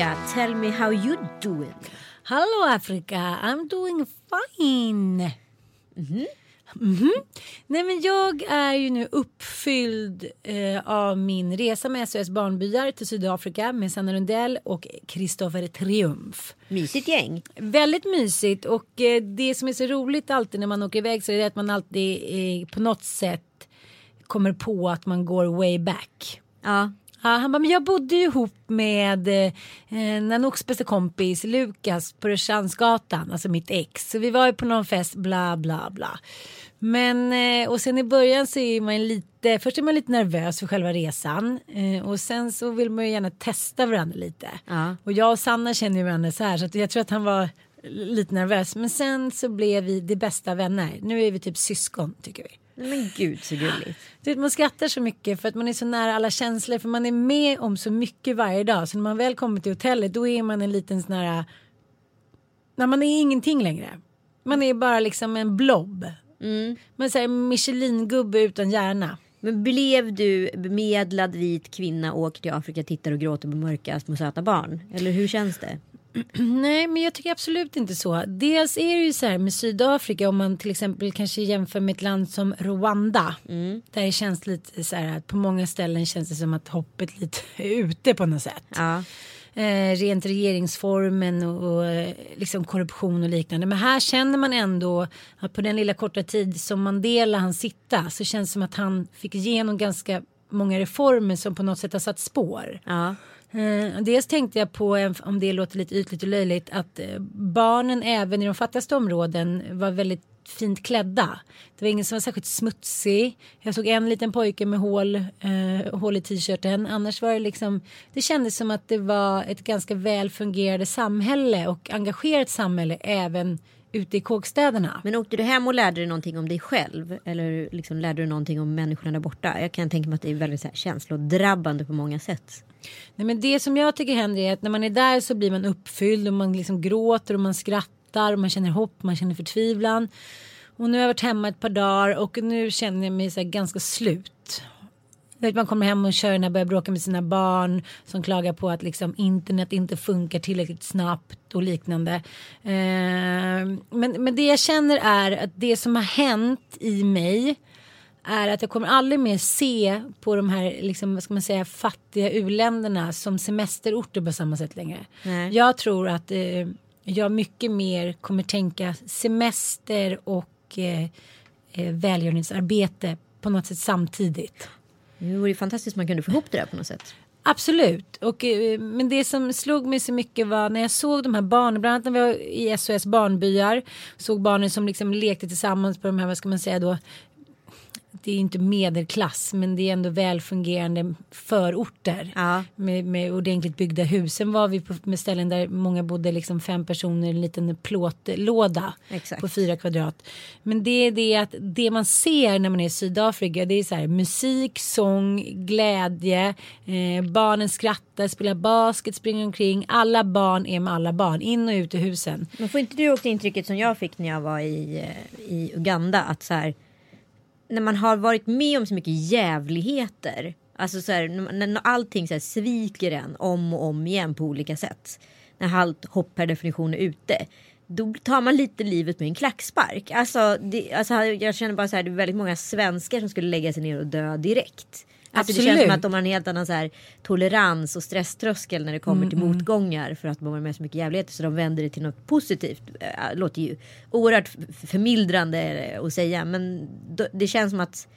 Africa, tell me how you doing? Hello Africa, I'm doing fine. Mhm. Nej men jag är ju nu uppfylld eh, av min resa med SOS Barnbyar till Sydafrika med Sanna Lundell och Kristoffer Triumf. Mysigt gäng. Väldigt mysigt och eh, det som är så roligt alltid när man åker iväg så är det att man alltid eh, på något sätt kommer på att man går way back. Ja. Ja, han bara, men jag bodde ju ihop med eh, Nanooks bästa kompis Lukas på Rörstrandsgatan, alltså mitt ex. Så vi var ju på någon fest, bla bla bla. Men eh, och sen i början så är man lite, först är man lite nervös för själva resan eh, och sen så vill man ju gärna testa varandra lite. Ja. Och jag och Sanna känner ju varandra så här så jag tror att han var lite nervös. Men sen så blev vi de bästa vänner. Nu är vi typ syskon tycker vi. Men gud så gulligt. Du vet, man skrattar så mycket för att man är så nära alla känslor för man är med om så mycket varje dag. Så när man väl kommer till hotellet då är man en liten sån här... När man är ingenting längre. Man är bara liksom en blob. Man säger Michelin-gubbe utan hjärna. Men blev du bemedlad vit kvinna åker till Afrika, tittar och gråter på mörka små söta barn? Eller hur känns det? Nej, men jag tycker absolut inte så. Dels är det ju så här med Sydafrika om man till exempel kanske jämför med ett land som Rwanda. Där det känns lite så här att på många ställen känns det som att hoppet lite är ute på något sätt. Ja. Eh, rent regeringsformen och, och eh, liksom korruption och liknande. Men här känner man ändå att på den lilla korta tid som Mandela han sitta så känns det som att han fick igenom ganska många reformer som på något sätt har satt spår. Ja. Eh, dels tänkte jag på, om det låter lite ytligt och löjligt, att eh, barnen även i de fattigaste områden var väldigt fint klädda. Det var ingen som var särskilt smutsig. Jag såg en liten pojke med hål, eh, hål i t-shirten. Annars var det liksom, det kändes som att det var ett ganska väl fungerande samhälle och engagerat samhälle även ute i kåkstäderna. Men åkte du hem och lärde dig någonting om dig själv? Eller liksom lärde du någonting om människorna där borta? Jag kan tänka mig att det är väldigt så här, känslodrabbande på många sätt. Nej, men det som jag tycker händer är att när man är där så blir man uppfylld och man liksom gråter och man skrattar och man känner hopp, man känner förtvivlan. Och nu har jag varit hemma ett par dagar och nu känner jag mig så ganska slut. Vet, Man kommer hem och kör när jag börjar bråka med sina barn som klagar på att liksom internet inte funkar tillräckligt snabbt och liknande. Eh, men, men det jag känner är att det som har hänt i mig är att jag kommer aldrig mer se på de här liksom, vad ska man säga, fattiga uländerna som semesterorter på samma sätt längre. Nej. Jag tror att eh, jag mycket mer kommer tänka semester och eh, eh, välgörenhetsarbete på något sätt samtidigt. Det vore ju fantastiskt om man kunde få ihop det där på något sätt. Absolut. Och, eh, men det som slog mig så mycket var när jag såg de här barnen, bland annat när vi var i SOS barnbyar, såg barnen som liksom lekte tillsammans på de här, vad ska man säga då, det är inte medelklass men det är ändå välfungerande förorter. Ja. Med, med ordentligt byggda hus. Sen var vi på med ställen där många bodde liksom fem personer i en liten plåtlåda Exakt. på fyra kvadrat. Men det är det att det man ser när man är i Sydafrika det är så här musik, sång, glädje, eh, barnen skrattar, spelar basket, springer omkring. Alla barn är med alla barn, in och ut ur husen. Men får inte du också intrycket som jag fick när jag var i, eh, i Uganda att så här när man har varit med om så mycket jävligheter Alltså så här, när när allting så här sviker en om och om igen på olika sätt. När allt hopp per definition är ute. Då tar man lite livet med en klackspark. Alltså, det, alltså jag känner bara så här, det är väldigt många svenskar som skulle lägga sig ner och dö direkt. Alltså det känns som att de har en helt annan så här, tolerans och stresströskel när det kommer till motgångar för att de har med så mycket jävligheter så de vänder det till något positivt. Äh, låter ju oerhört förmildrande att säga men då, det känns som att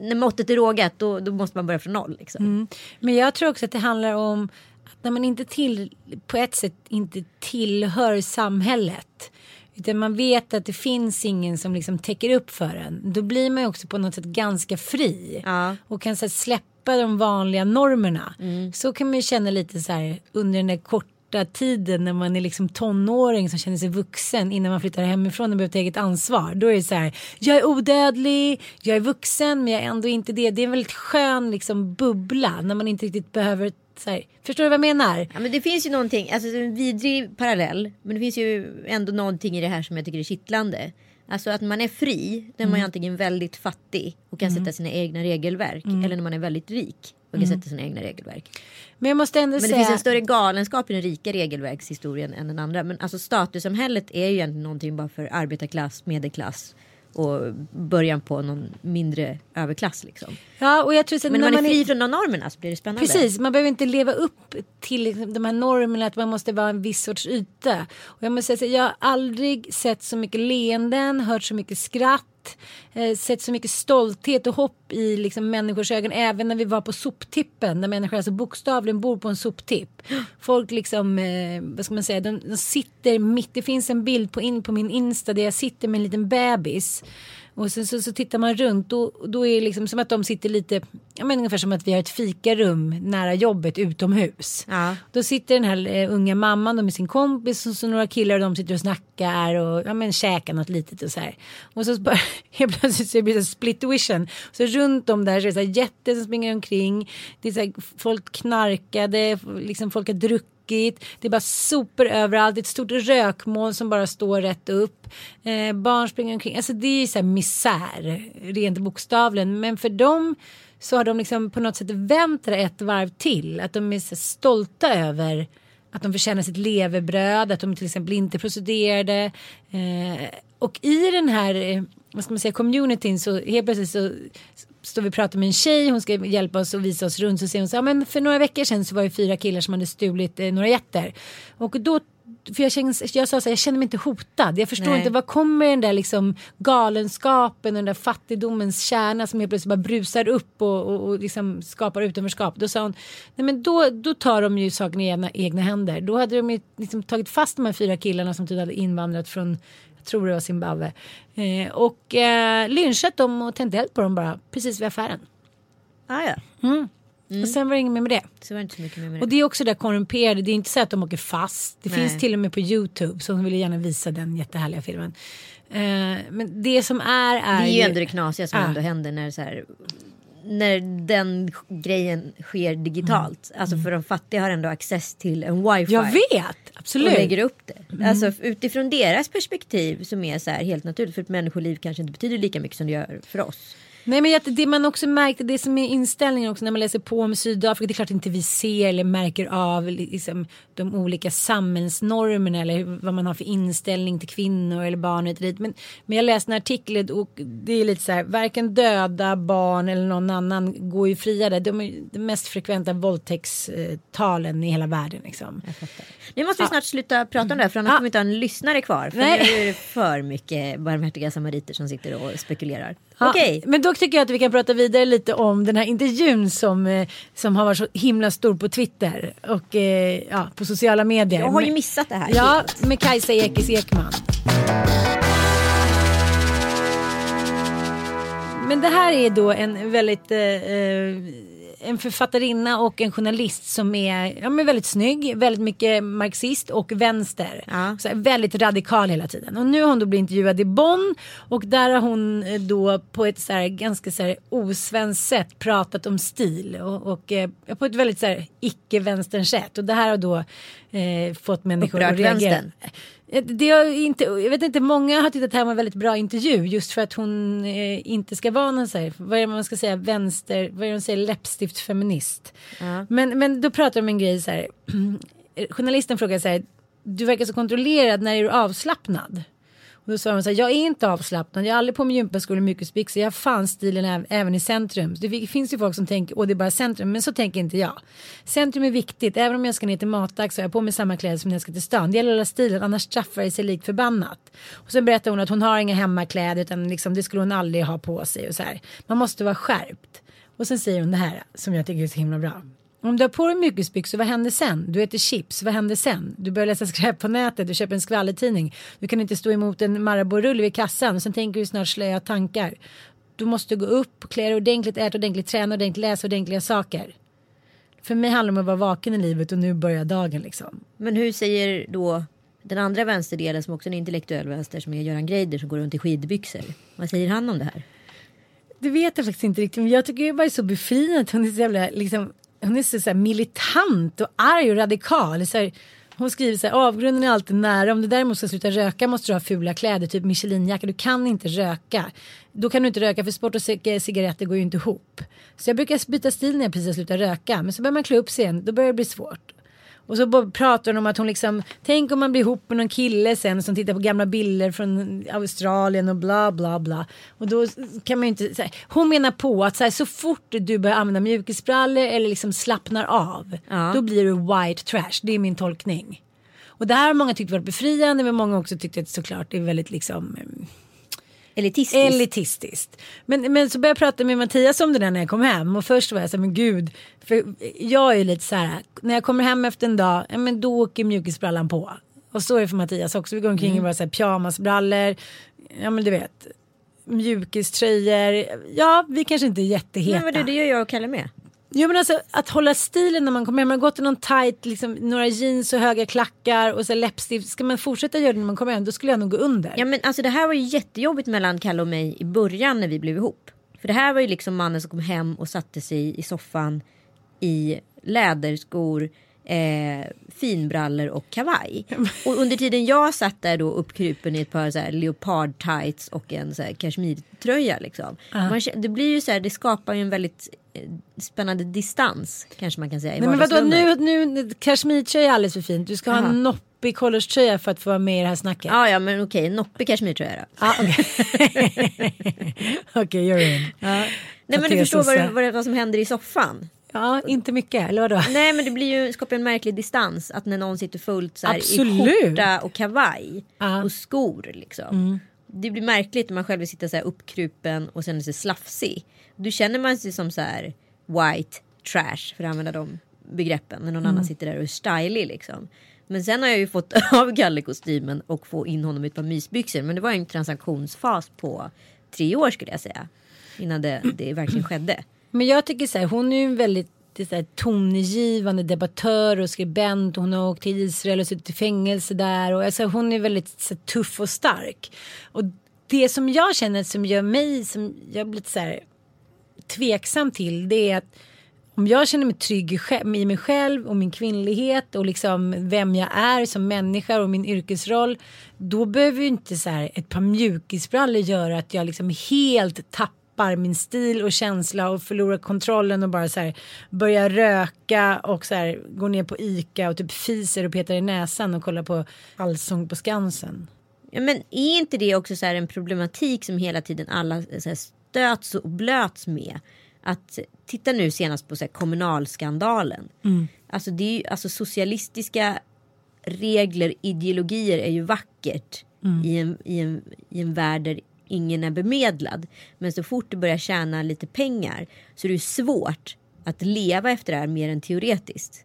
när måttet är rågat då, då måste man börja från noll. Liksom. Men jag tror också att det handlar om att när man inte till, på ett sätt inte tillhör samhället. Utan man vet att det finns ingen som liksom täcker upp för en. Då blir man ju också på något sätt ganska fri. Ja. Och kan så här, släppa de vanliga normerna. Mm. Så kan man ju känna lite så här under den där korta tiden när man är liksom tonåring som känner sig vuxen innan man flyttar hemifrån och behöver ta eget ansvar. Då är det så här, jag är odödlig, jag är vuxen men jag är ändå inte det. Det är en väldigt skön liksom bubbla när man inte riktigt behöver här, förstår du vad jag menar? Ja, men det finns ju någonting, alltså en vidrig parallell. Men det finns ju ändå någonting i det här som jag tycker är kittlande. Alltså att man är fri när man är antingen väldigt fattig och kan sätta sina egna regelverk. Eller när man är väldigt rik och kan sätta sina egna regelverk. Men jag måste ändå Men det säga. finns en större galenskap i den rika regelverkshistorien än den andra. Men alltså statussamhället är ju egentligen någonting bara för arbetarklass, medelklass och början på någon mindre överklass liksom. Ja och jag tror så att Men när när man är fri från de normerna så blir det spännande. Precis, man behöver inte leva upp till liksom de här normerna att man måste vara en viss sorts yta. Och jag måste säga, jag har aldrig sett så mycket leenden, hört så mycket skratt, eh, sett så mycket stolthet och hopp i liksom, människors ögon. Även när vi var på soptippen, när människor alltså bokstavligen bor på en soptipp. Folk liksom, eh, vad ska man säga, de, de sitter mitt, det finns en bild på, in, på min Insta där jag sitter med en liten bebis. Och sen så, så tittar man runt och då är det liksom som att de sitter lite, ja men ungefär som att vi har ett fikarum nära jobbet utomhus. Ja. Då sitter den här eh, unga mamman och med sin kompis och så några killar och de sitter och snackar och ja men käkar något litet och så här. Och så bara, helt plötsligt så blir det split vision. Så runt om där så är det så här jätter som springer omkring. Det är så här, folk knarkade, liksom folk har druckit tråkigt. Det är bara sopor överallt. Det är ett stort rökmoln som bara står rätt upp. Eh, barn springer omkring. Alltså det är ju så här misär, rent bokstavligen. Men för dem så har de liksom på något sätt vänt det ett varv till. Att de är så stolta över att de förtjänar sitt levebröd, att de till exempel inte prostituerade. Eh, och i den här, eh, vad ska man säga, communityn så helt plötsligt så står vi och pratar med en tjej, hon ska hjälpa oss och visa oss runt. Så säger hon så här, men för några veckor sedan så var det fyra killar som hade stulit eh, några jätter. Och då för jag, känns, jag sa så här, jag känner mig inte hotad. Jag förstår Nej. inte, var kommer den där liksom galenskapen, den där fattigdomens kärna som helt plötsligt bara brusar upp och, och, och liksom skapar utanförskap. Då sa hon, nej men då, då tar de ju saken i egna, egna händer. Då hade de ju liksom tagit fast de här fyra killarna som tydligen hade invandrat från, jag tror det var Zimbabwe. Eh, och eh, lynchat dem och tänt eld på dem bara, precis vid affären. Ah, ja. Och sen var det inget mer med det. Så var det inte så mycket mer med Och det. är också det korrumperade. Det är inte så att de åker fast. Det Nej. finns till och med på Youtube. Så hon ville gärna visa den jättehärliga filmen. Eh, men det som är är, Det är ju ändå det knasiga som Ah. ändå händer när så här, när den grejen sker digitalt. Alltså för de fattiga har ändå access till en wifi. Jag vet, absolut. Och lägger upp det. Alltså utifrån deras perspektiv som är så här helt naturligt. För ett människoliv kanske inte betyder lika mycket som det gör för oss. Nej men det man också märkte, det som är inställningen också när man läser på om Sydafrika, det är klart inte vi ser eller märker av liksom, de olika samhällsnormerna eller hur- vad man har för inställning till kvinnor eller barn och dit. Men, men jag läste en artikel och det är lite så här, varken döda barn eller någon annan går ju fria där. De är de mest frekventa våldtäktstalen i hela världen liksom. Nu måste vi snart sluta prata om det här för annars Ah. kommer vi inte ha en lyssnare kvar. För Nej. nu är det för mycket barmhärtiga samariter som sitter och spekulerar. Ja, Okej. Men då tycker jag att vi kan prata vidare lite om den här intervjun som, eh, som har varit så himla stor på Twitter och eh, ja, på sociala medier. Jag har ju missat det här. Ja, med Kajsa Ekis Ekman. Men det här är då en väldigt eh, eh, en författarinna och en journalist som är, ja, men väldigt snygg, väldigt mycket marxist och vänster. Ja. Så väldigt radikal hela tiden. Och nu har hon då blivit intervjuad i Bonn och där har hon eh, då på ett så här, ganska så här, osvenskt sätt pratat om stil och, och eh, på ett väldigt så här, icke-vänsterns sätt. Och det här har då eh, fått människor Upprört att reagera. vänstern. Eh, det är inte, jag vet inte, många har tyckt att det här var en väldigt bra intervju just för att hon eh, inte ska vara någon så här, vad är det man ska säga, vänster, vad är det de säger, läppstiftfeminist. Uh. Men, men då pratar de om en grej så här, journalisten frågar så här, du verkar så kontrollerad, när är du avslappnad? Och då sa hon så här, jag är inte avslappnad, jag har aldrig på mig gympaskor och mjukisbyxor, jag har fan stilen även i centrum. Det finns ju folk som tänker, och det är bara centrum, men så tänker inte jag. Centrum är viktigt, även om jag ska ner till matdags så har jag på mig samma kläder som när jag ska till stan. Det gäller hela stilen, annars straffar det sig likt förbannat. Och så berättar hon att hon har inga hemmakläder, utan liksom, det skulle hon aldrig ha på sig och så här. Man måste vara skärpt. Och sen säger hon det här som jag tycker är så himla bra. Om du har på dig mjukisbyxor, vad händer sen? Du äter chips, vad händer sen? Du börjar läsa skräp på nätet, du köper en skvallertidning. Du kan inte stå emot en Marabou-rulle vid kassan och sen tänker du snart slöja tankar. Du måste gå upp, klä dig ordentligt, äta ordentligt, träna ordentligt, läsa ordentliga saker. För mig handlar det om att vara vaken i livet och nu börjar dagen liksom. Men hur säger då den andra vänsterdelen som också är en intellektuell vänster som är Göran Greider som går runt i skidbyxor. Vad säger han om det här? Det vet jag faktiskt inte riktigt men jag tycker det är bara så befriande hon är så jävla liksom hon är så, så militant och arg och radikal. Så här, hon skriver så här, avgrunden är alltid nära. Om du däremot ska sluta röka måste du ha fula kläder, typ Michelinjacka. Du kan inte röka. Då kan du inte röka för sport och eh, cigaretter går ju inte ihop. Så jag brukar byta stil när jag precis har slutat röka. Men så börjar man klä upp sig igen, då börjar det bli svårt. Och så pratar hon om att hon liksom, tänk om man blir ihop med någon kille sen som tittar på gamla bilder från Australien och bla bla bla. Och då kan man ju inte, här, hon menar på att så, här, så fort du börjar använda mjukisbrallor eller liksom slappnar av, ja. då blir du white trash. Det är min tolkning. Och det här har många tyckt varit befriande men många också tyckt att såklart det är väldigt liksom Elitistiskt. Elitistiskt. Men, men så började jag prata med Mattias om det där när jag kom hem och först var jag så här, men gud, för jag är lite så här, när jag kommer hem efter en dag, ja men då åker mjukisbrallan på. Och så är det för Mattias också, vi går omkring mm. i våra så här pyjamasbrallor, ja men du vet, mjukiströjor, ja vi kanske inte är jätteheta. Nej men det, det gör jag och Kalle med. Jo men alltså att hålla stilen när man kommer hem. Man har gått i någon tight, liksom, några jeans och höga klackar och så läppstift. Ska man fortsätta göra det när man kommer hem då skulle jag nog gå under. Ja men alltså det här var ju jättejobbigt mellan Kalle och mig i början när vi blev ihop. För det här var ju liksom mannen som kom hem och satte sig i soffan i läderskor eh, finbrallor och kavaj. Och under tiden jag satt där då uppkrupen i ett par så här leopard tights och en så här kashmirtröja liksom. Uh. Man, det blir ju så här, det skapar ju en väldigt eh, spännande distans kanske man kan säga. Nej, men vadå nu, nu kashmirtröja är alldeles för fint. Du ska ha en noppig collegetröja för att få vara med i det här snacket. Ja, ja, men okej, noppig kashmirtröja då. Ah, okej, okay, you're in. Nej, men du förstår vad, vad, vad som händer i soffan. Ja, inte mycket, eller vadå? Nej, men det blir ju, skapar en märklig distans att när någon sitter fullt så här i skjorta och kavaj uh. och skor liksom. Mm. Det blir märkligt när man själv sitter så här uppkrupen och är så slafsig. Då känner man sig som så här white trash för att använda de begreppen när någon mm. annan sitter där och är stylig liksom. Men sen har jag ju fått av gallekostymen och få in honom i ett par mysbyxor. Men det var en transaktionsfas på tre år skulle jag säga. Innan det, det verkligen skedde. Men jag tycker så här, hon är ju en väldigt så här, tongivande debattör och skribent. Hon har åkt till Israel och suttit i fängelse där. Och, alltså, hon är väldigt så här, tuff och stark. Och det som jag känner som gör mig, som jag blivit så här tveksam till, det är att om jag känner mig trygg i mig själv och min kvinnlighet och liksom vem jag är som människa och min yrkesroll. Då behöver ju inte så här ett par mjukisbrallor göra att jag liksom helt tappar tappar min stil och känsla och förlorar kontrollen och bara så här börjar röka och så här går ner på Ica och typ fiser och petar i näsan och kollar på Allsång på Skansen. Ja, men är inte det också så här en problematik som hela tiden alla så här stöts och blöts med? Att titta nu senast på så här kommunalskandalen. Mm. Alltså, det är ju, alltså socialistiska regler, ideologier är ju vackert mm. i, en, i, en, i en värld där ingen är bemedlad. Men så fort du börjar tjäna lite pengar så är det svårt att leva efter det här mer än teoretiskt.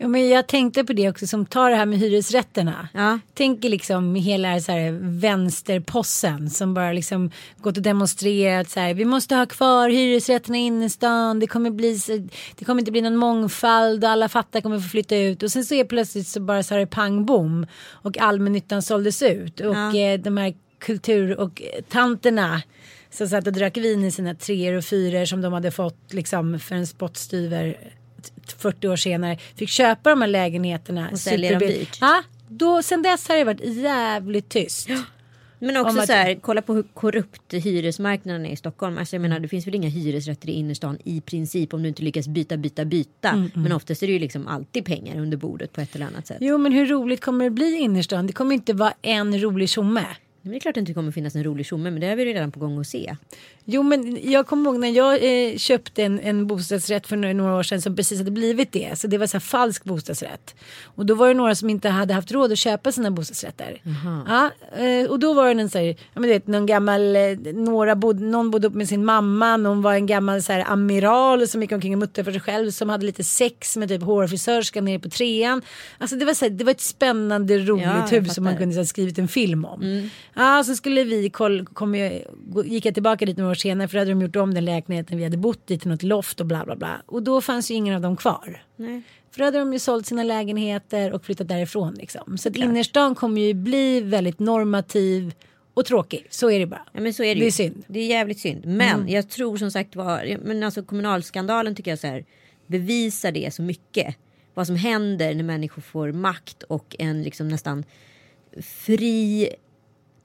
Ja, men jag tänkte på det också som tar det här med hyresrätterna. Ja. Tänker liksom hela så här vänsterpossen som bara liksom gått och demonstrerat så här. Vi måste ha kvar hyresrätterna i innerstan. Det kommer, bli, det kommer inte bli någon mångfald och alla fattar kommer få flytta ut. Och sen så är plötsligt så bara så här pang bom och allmännyttan såldes ut. Och ja. eh, de här kultur och tanterna som satt och drack vin i sina treor och fyror som de hade fått liksom för en spottstyver 40 år senare fick köpa de här lägenheterna. Och sälja dem dyrt. Ja, då, sen dess har det varit jävligt tyst. Men också så här, kolla på hur korrupt hyresmarknaden är i Stockholm. Alltså jag menar, det finns väl inga hyresrätter i innerstan i princip om du inte lyckas byta, byta, byta. Mm, mm. Men oftast är det ju liksom alltid pengar under bordet på ett eller annat sätt. Jo, men hur roligt kommer det bli i innerstan? Det kommer inte vara en rolig tjomme. Det är klart att det inte kommer finnas en rolig tjomme men det är vi redan på gång att se. Jo men jag kommer ihåg när jag eh, köpte en, en bostadsrätt för några år sedan som precis hade blivit det. Så det var så här falsk bostadsrätt. Och då var det några som inte hade haft råd att köpa sina bostadsrätter. Ja, eh, och då var det en så här, ja, men du vet, någon gammal, eh, några bod, någon bodde upp med sin mamma, någon var en gammal så här, amiral som gick omkring och muttrade för sig själv som hade lite sex med typ hårfrisörskan nere på trean. Alltså det var, så här, det var ett spännande roligt ja, hus som man kunde ha skrivit en film om. Mm. Ja, så skulle vi, koll, kom jag, gick jag tillbaka dit några år senare för då hade de gjort om den lägenheten vi hade bott i till något loft och bla bla bla. Och då fanns ju ingen av dem kvar. Nej. För då hade de ju sålt sina lägenheter och flyttat därifrån liksom. Så att innerstan kommer ju bli väldigt normativ och tråkig. Så är det bara. Ja, men så är det, det är synd. Det är jävligt synd. Men mm. jag tror som sagt var, men alltså kommunalskandalen tycker jag så här bevisar det så mycket. Vad som händer när människor får makt och en liksom nästan fri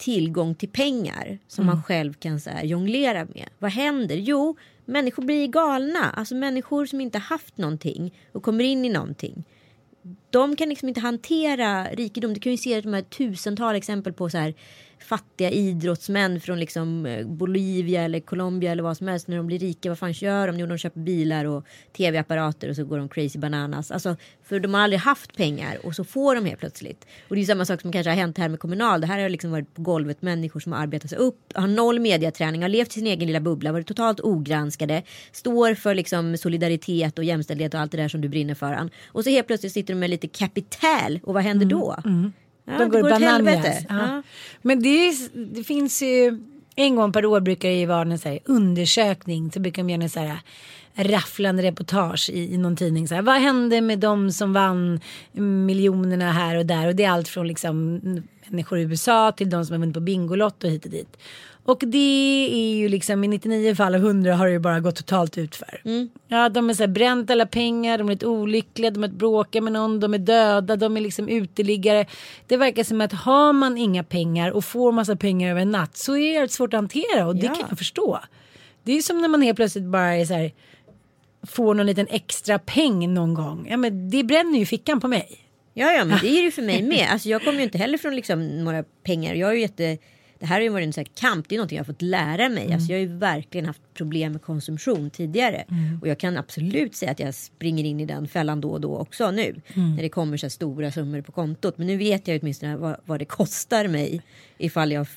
tillgång till pengar som mm. man själv kan så här, jonglera med. Vad händer? Jo, människor blir galna. Alltså människor som inte haft någonting och kommer in i någonting. De kan liksom inte hantera rikedom. Du kan ju se de här tusental exempel på så här fattiga idrottsmän från liksom eh, Bolivia eller Colombia eller vad som helst. När de blir rika, vad fan gör de? Jo, de köper bilar och tv-apparater och så går de crazy bananas. Alltså, för de har aldrig haft pengar och så får de helt plötsligt. Och det är samma sak som kanske har hänt här med Kommunal. Det här har liksom varit på golvet människor som har arbetat sig upp, har noll mediaträning, har levt i sin egen lilla bubbla, varit totalt ogranskade, står för liksom solidaritet och jämställdhet och allt det där som du brinner för. Och så helt plötsligt sitter de med lite kapital och vad händer mm, då? Mm. Ja, de går, går bananas. Ja. Men det, är, det, finns ju en gång per år brukar det ju vara en så här undersökning. Så brukar de göra en så här rafflande reportage i, i någon tidning. Så här, vad hände med de som vann miljonerna här och där? Och det är allt från liksom människor i USA till de som har vunnit på Bingolotto hit och dit. Och det är ju liksom i 99 fall av 100 har det ju bara gått totalt utför. Mm. Ja, de är så här bränt alla pengar, de är lite olyckliga, de har bråkat med någon, de är döda, de är liksom uteliggare. Det verkar som att har man inga pengar och får massa pengar över en natt så är det svårt att hantera och det ja. kan jag förstå. Det är som när man helt plötsligt bara är så här får någon liten extra peng någon gång. Ja, men det bränner ju fickan på mig. Ja, ja, men det är ju för mig med. Alltså, jag kommer ju inte heller från liksom några pengar. Jag är ju jätte det här har ju varit en sån kamp, det är någonting jag har fått lära mig. Mm. Alltså jag har ju verkligen haft problem med konsumtion tidigare. Mm. Och jag kan absolut säga att jag springer in i den fällan då och då också nu. Mm. När det kommer så stora summor på kontot. Men nu vet jag åtminstone vad, vad det kostar mig ifall jag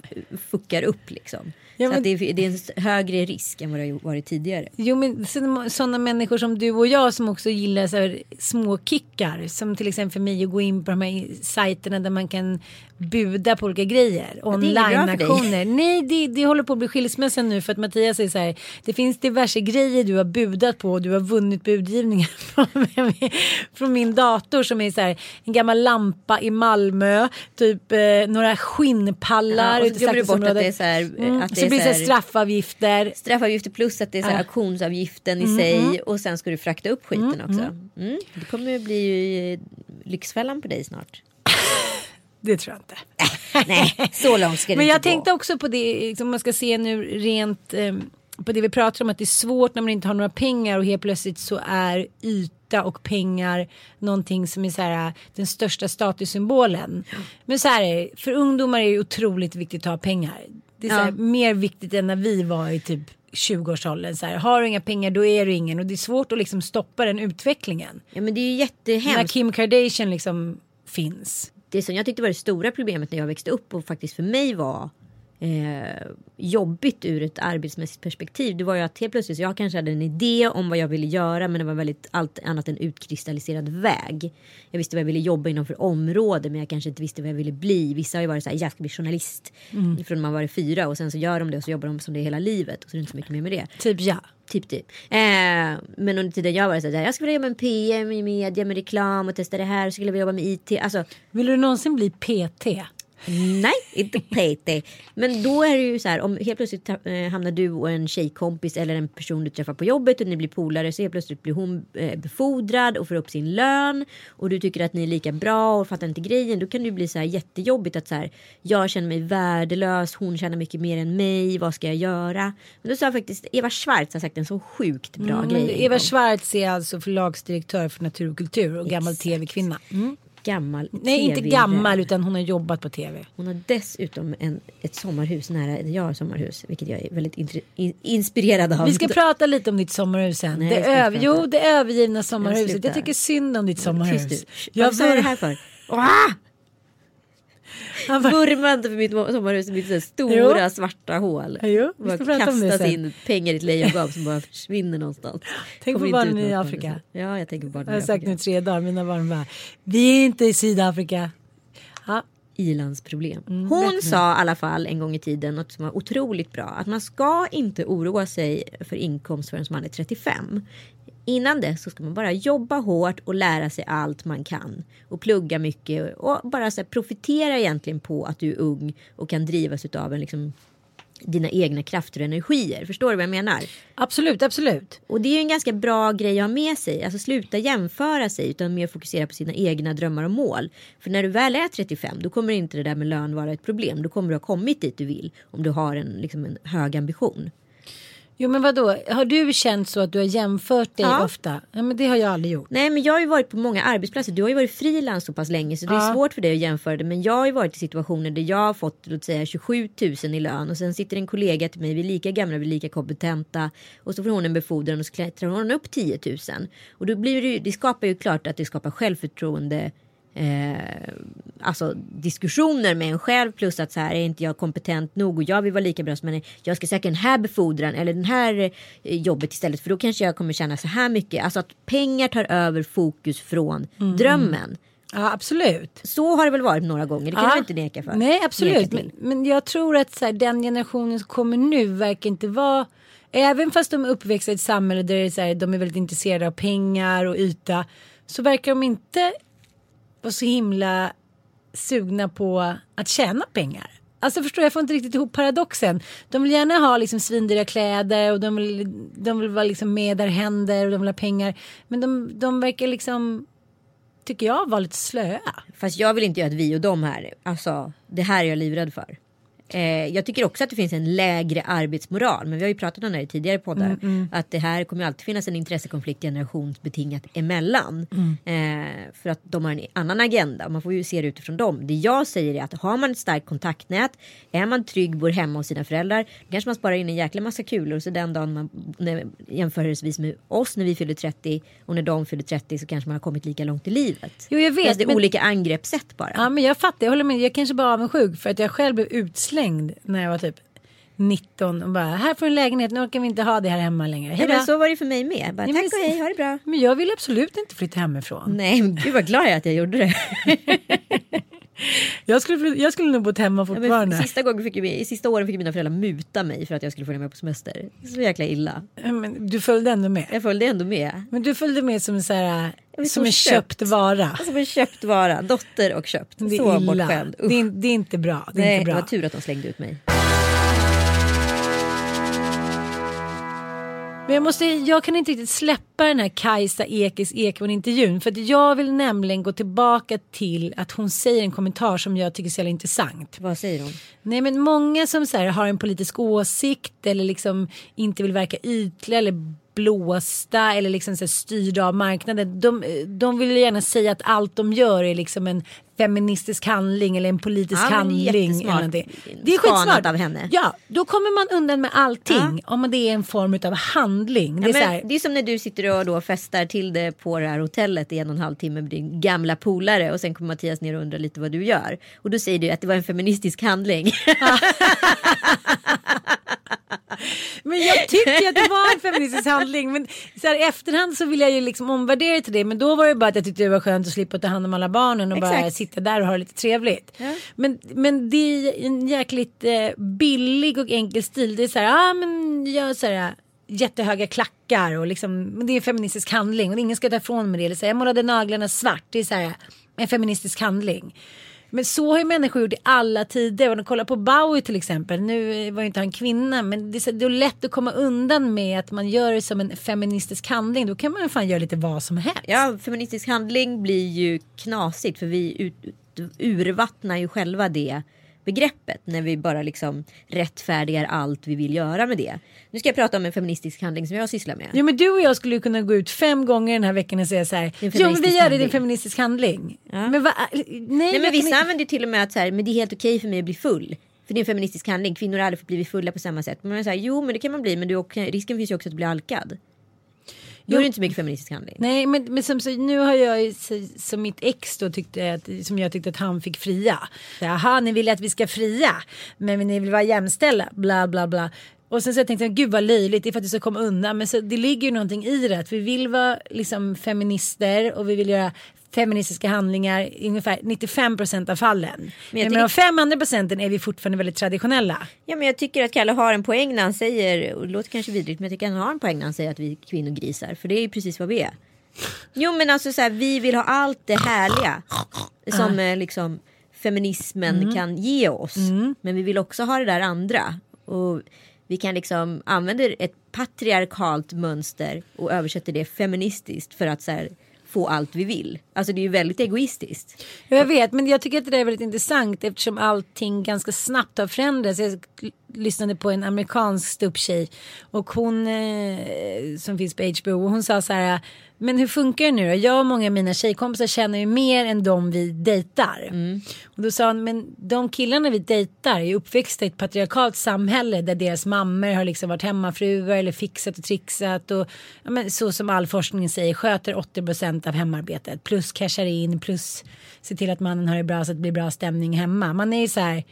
fuckar upp liksom. Ja, men... Så det är, det, är, en högre risk än vad det har varit tidigare. Jo men sådana människor som du och jag som också gillar så här, små kickar. Som till exempel för mig att gå in på de här sajterna där man kan buda på olika grejer. Online-aktioner. Nej det, det håller på att bli skilsmässa nu för att Mattias säger så här. Det finns diverse grejer du har budat på och du har vunnit budgivningen från min dator som är så här en gammal lampa i Malmö. Typ eh, några skinnpallar. Ja, och så glömmer du bort att det är så här. Mm. Att det så blir det straffavgifter. Straffavgifter plus att det är så här ja. auktionsavgiften i mm. sig. Mm. Och sen ska du frakta upp skiten mm. också. Mm. mm. Det kommer att bli Lyxfällan på dig snart. Det tror jag inte. Nej, så långt ska det Men jag inte tänkte gå. också på det, som liksom man ska se nu rent eh, på det vi pratar om att det är svårt när man inte har några pengar och helt plötsligt så är yta och pengar någonting som är så här den största statussymbolen. Mm. Men så här är för ungdomar är det otroligt viktigt att ha pengar. Det är så här, mer viktigt än när vi var i typ 20-årsåldern. Så här, har du inga pengar då är du ingen och det är svårt att liksom stoppa den utvecklingen. Ja men det är ju jättehemskt. När Kim Kardashian liksom finns. Det som jag tyckte var det stora problemet när jag växte upp och faktiskt för mig var eh, jobbigt ur ett arbetsmässigt perspektiv. Det var ju att helt plötsligt, jag kanske hade en idé om vad jag ville göra men det var väldigt allt annat än utkristalliserad väg. Jag visste vad jag ville jobba inom för område men jag kanske inte visste vad jag ville bli. Vissa har ju varit så här, jag ska bli journalist mm. från man var fyra och sen så gör de det och så jobbar de som det hela livet och så är det inte så mycket mer med det. Typ ja. Typ typ. Eh, men under tiden jag var så här, jag skulle vilja jobba med PM i media med reklam och testa det här. Så skulle jag vilja jobba med IT. Alltså, Vill du någonsin bli PT? Nej, inte PT. Men då är det ju så här om helt plötsligt eh, hamnar du och en tjejkompis eller en person du träffar på jobbet och ni blir polare så helt plötsligt blir hon eh, befordrad och får upp sin lön och du tycker att ni är lika bra och fattar inte grejen. Då kan det ju bli så här jättejobbigt att så här jag känner mig värdelös, hon tjänar mycket mer än mig, vad ska jag göra? Men då sa faktiskt Eva Schwartz har sagt en så sjukt bra Mm, grej. Eva. Schwartz är alltså förlagsdirektör för natur och kultur och gammal tv-kvinna. Mm. Gammal Nej, inte gammal utan hon har jobbat på tv. Hon har dessutom en, ett sommarhus nära där jag har sommarhus. Vilket jag är väldigt in, inspirerad av. Vi ska prata lite om ditt sommarhus sen. Nej, det, över, jo, det övergivna sommarhuset. sluta. Jag tycker synd om ditt Tyst sommarhus. du. Jag Varför sa jag det här för? Ah! Han bara- Vurma inte för mitt sommarhus. Mitt stora Jo. svarta hål. Jo, bara kastas in pengar i ett lejongap som bara försvinner någonstans. Tänk Kommer på barnen i Afrika. Ja, jag tänker på barnen Jag har i sagt Afrika. nu tre dagar, mina barn bara, vi är inte i Sydafrika. Ja, ilandsproblem. Mm, Hon sa i alla fall en gång i tiden något som var otroligt bra. Att man ska inte oroa sig för inkomst förrän man är 35. Innan dess så ska man bara jobba hårt och lära sig allt man kan. Och plugga mycket och bara så här, profitera egentligen på att du är ung och kan drivas av en liksom dina egna krafter och energier. Förstår du vad jag menar? absolut, absolut. Och det är ju en ganska bra grej att ha med sig. Alltså sluta jämföra sig utan mer fokusera på sina egna drömmar och mål. För när du väl är 35 då kommer inte det där med lön vara ett problem. Då kommer du ha kommit dit du vill. Om du har en, liksom en hög ambition. Jo men vadå, har du känt så att du har jämfört dig Ja. ofta? Ja men det har jag aldrig gjort. Nej men jag har ju varit på många arbetsplatser. Du har ju varit frilans så pass länge så det är svårt för dig att jämföra det. Men jag har ju varit i situationer där jag har fått låt säga 27 000 i lön och sen sitter en kollega till mig, vi är lika gamla, vi är lika kompetenta och så får hon en befordran och så klättrar hon upp 10 000. Och då blir det ju, det skapar ju klart att det skapar självförtroende Eh, alltså diskussioner med en själv plus att så här är inte jag kompetent nog och jag vill vara lika bra som henne. Jag ska söka den här befordran eller den här eh, jobbet istället för då kanske jag kommer tjäna så här mycket. Alltså att pengar tar över fokus från drömmen. Ja absolut. Så har det väl varit några gånger. Det kan Ja. du inte neka för. Nej absolut. Men, men jag tror att så här, den generationen som kommer nu verkar inte vara. Även fast de är uppväxta i ett samhälle där det är så här, de är väldigt intresserade av pengar och yta. Så verkar de inte var så himla sugna på att tjäna pengar. Alltså förstår jag, jag får inte riktigt ihop paradoxen. De vill gärna ha liksom svindyra kläder och de vill, de vill vara liksom med där händer och de vill ha pengar. Men de, de verkar liksom, tycker jag, vara lite slöa. Fast jag vill inte göra ett vi och dem här. Alltså det här är jag livrädd för. Eh, jag tycker också att det finns en lägre arbetsmoral. Men vi har ju pratat om det i tidigare poddar. Att det här kommer alltid finnas en intressekonflikt generationsbetingat emellan. Eh, för att de har en annan agenda. Man får ju se det utifrån dem. Det jag säger är att har man ett starkt kontaktnät. Är man trygg, bor hemma hos sina föräldrar. Då kanske man sparar in en jäkla massa kulor. Så den dagen man när, jämförelsevis med oss när vi fyller 30. Och när de fyller 30 så kanske man har kommit lika långt i livet. Jo jag vet. Fast det är men- olika angreppssätt bara. Ja men jag fattar, jag håller med. Jag kanske bara är avundsjuk för att jag själv blev utslängd när jag var typ 19 och bara här får en lägenhet, nu orkar vi inte ha det här hemma längre. Hej Ja, då. men så var det för mig med. Bara, Ja, tack och hej, ha det bra. Men jag vill absolut inte flytta hemifrån. Nej, men gud vad glad jag är att jag gjorde det. Jag skulle, jag skulle nog bott hemma Ja, fortfarande. men sista, gången fick ju, sista åren fick mina föräldrar muta mig för att jag skulle följa med på semester. Så jäkla illa. Ja, men du följde ändå med. Jag följde ändå med. Men du följde med som en, så här, som en köpt, köpt. vara. Alltså en köpt vara, dotter och köpt. Det är så illa. bortskämd. Det är, det är inte bra. Det är Nej, inte det bra. var tur att de slängde ut mig. Men jag, måste, jag kan inte riktigt släppa den här Kajsa Ekis Ekman intervjun. För att jag vill nämligen gå tillbaka till att hon säger en kommentar som jag tycker är så jävla intressant. Vad säger hon? Nej men många som så här, har en politisk åsikt eller liksom inte vill verka ytliga eller blåsta eller liksom så här, styrda av marknaden. De, de vill ju gärna säga att allt de gör är liksom en feministisk handling eller en politisk Ja, handling. Eller någonting. det är skitsmart. av henne. Ja, då kommer man undan med allting om det är en form av handling. Det är Ja, så men här, det är som när du sitter och då festar till det på det här hotellet i en och en halv timme med din gamla polare och sen kommer Mattias ner och undrar lite vad du gör. Och då säger du att det var en feministisk handling. Men jag tyckte att det var en feministisk handling. Men så här, i efterhand så vill jag ju liksom omvärdera till det. Men då var det bara att jag tyckte det var skönt att slippa ta hand om alla barnen och bara Exakt. sitta där och ha det lite trevligt. Men, men det är en jäkligt eh, billig och enkel stil. Det är så här, ja ah, men jag så här, jättehöga klackar och liksom, men det är en feministisk handling och ingen ska ta ifrån mig det. Eller så här, jag målade naglarna svart, det är så här, en feministisk handling. Men så har ju människor gjort i alla tider. Och kolla på Bowie till exempel. Nu eh, var ju inte han kvinna. Men det är, så, det är lätt att komma undan med att man gör det som en feministisk handling. Då kan man ju fan göra lite vad som helst. Ja, feministisk handling blir ju knasigt för vi ut, urvattnar ju själva det begreppet när vi bara liksom rättfärdigar allt vi vill göra med det. Nu ska jag prata om en feministisk handling som jag sysslar med. Ja men du och jag skulle kunna gå ut fem gånger den här veckan och säga så här. Ja men vi gör det en feministisk handling. Ja. Men va, nej, nej men vissa använder ju till och med att så här, men det är helt okej för mig att bli full. För det är en feministisk handling. Kvinnor har aldrig fått bli fulla på samma sätt. Men man säger jo men det kan man bli men du, risken finns ju också att du blir alkad. Då är det inte så mycket feministisk handling. Nej men, men som, så, nu har jag som mitt ex då tyckte att, som jag tyckte att han fick fria. Jaha ni vill att vi ska fria men ni vill vara jämställda bla bla bla. Och sen så jag tänkte jag gud vad löjligt det är för att du ska komma undan men så det ligger ju någonting i det att vi vill vara liksom feminister och vi vill göra feministiska handlingar i ungefär 95 procent av fallen. Men, men de fem andra procenten är vi fortfarande väldigt traditionella. Ja men jag tycker att Kalle har en poäng när han säger, och det låter kanske vidrigt men jag tycker att han har en poäng när han säger att vi är kvinnogrisar. För det är ju precis vad vi är. Jo men alltså så här, vi vill ha allt det härliga som uh. liksom feminismen mm. kan ge oss. Mm. Men vi vill också ha det där andra. Och vi kan liksom använda ett patriarkalt mönster och översätta det feministiskt för att så här, få allt vi vill. Alltså det är ju väldigt egoistiskt. Jag vet men jag tycker att det där är väldigt intressant eftersom allting ganska snabbt har förändrats. Jag lyssnade på en amerikansk ståupptjej och hon eh, som finns på HBO och hon sa så här men hur funkar det nu då? Jag och många av mina tjejkompisar känner ju mer än de vi dejtar. Mm. Och då sa han, men de killarna vi dejtar är uppväxta i ett patriarkalt samhälle där deras mammor har liksom varit hemmafruar eller fixat och trixat och ja, men så som all forskning säger sköter 80% av hemarbetet plus cashar in plus ser till att mannen har det bra så att det blir bra stämning hemma. Man är ju så här,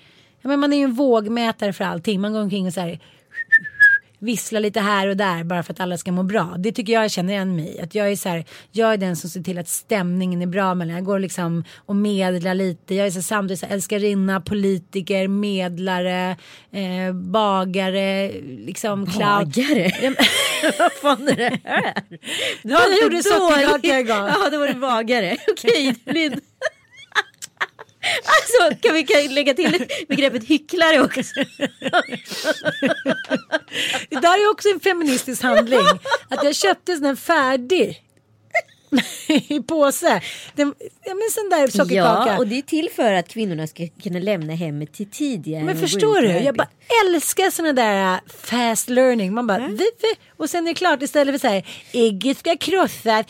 ja, men man är ju en vågmätare för allting. Man går omkring och så här vissla lite här och där bara för att alla ska må bra. Det tycker jag känner igen mig Att jag är så här, jag är den som ser till att stämningen är bra mellan. Jag går liksom och medlar lite. Jag är så samtidigt så här, älskarinna, politiker, medlare, eh, bagare, liksom clown. Bagare? Vad fan är det här? Du ja, jag gjorde sockerkaka igår. Ja, då var det bagare. Okej, okay, Alltså kan vi lägga till begreppet hycklare också? Det där är också en feministisk handling. Att jag köpte en sån här färdig i påse. Den, ja, men sån där sockerkaka. Ja, och det är till för att kvinnorna ska kunna lämna hemmet till tidigare. Men förstår du? Jag bara älskar såna där uh, fast learning. Man bara, mm. och sen är det klart istället för så här, ägget ska krossas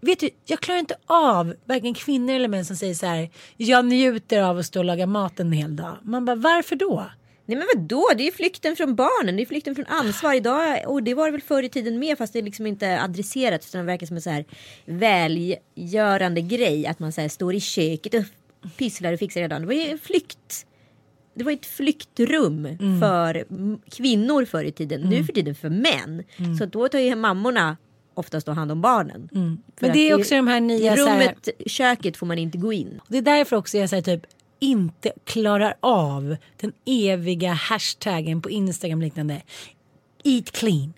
vet du, jag klarar inte av varken kvinnor eller män som säger så här. Jag njuter av att stå och laga mat en hel dag. Man bara, varför då? Nej men vadå, det är ju flykten från barnen, det är flykten från ansvar idag. Och det var det väl förr i tiden med fast det är liksom inte adresserat. Utan det verkar som en så här välgörande grej. Att man så här står i köket och pysslar och fixar redan. Det var ju flykt. Det var ett flyktrum mm. för kvinnor förr i tiden. Mm. Nu för tiden för män. Mm. Så då tar ju mammorna oftast då hand om barnen. Mm. Men det är också de här nya... I rummet, här, köket får man inte gå in. Det är därför också jag säger typ inte klarar av den eviga hashtaggen på Instagram liknande. Eat clean.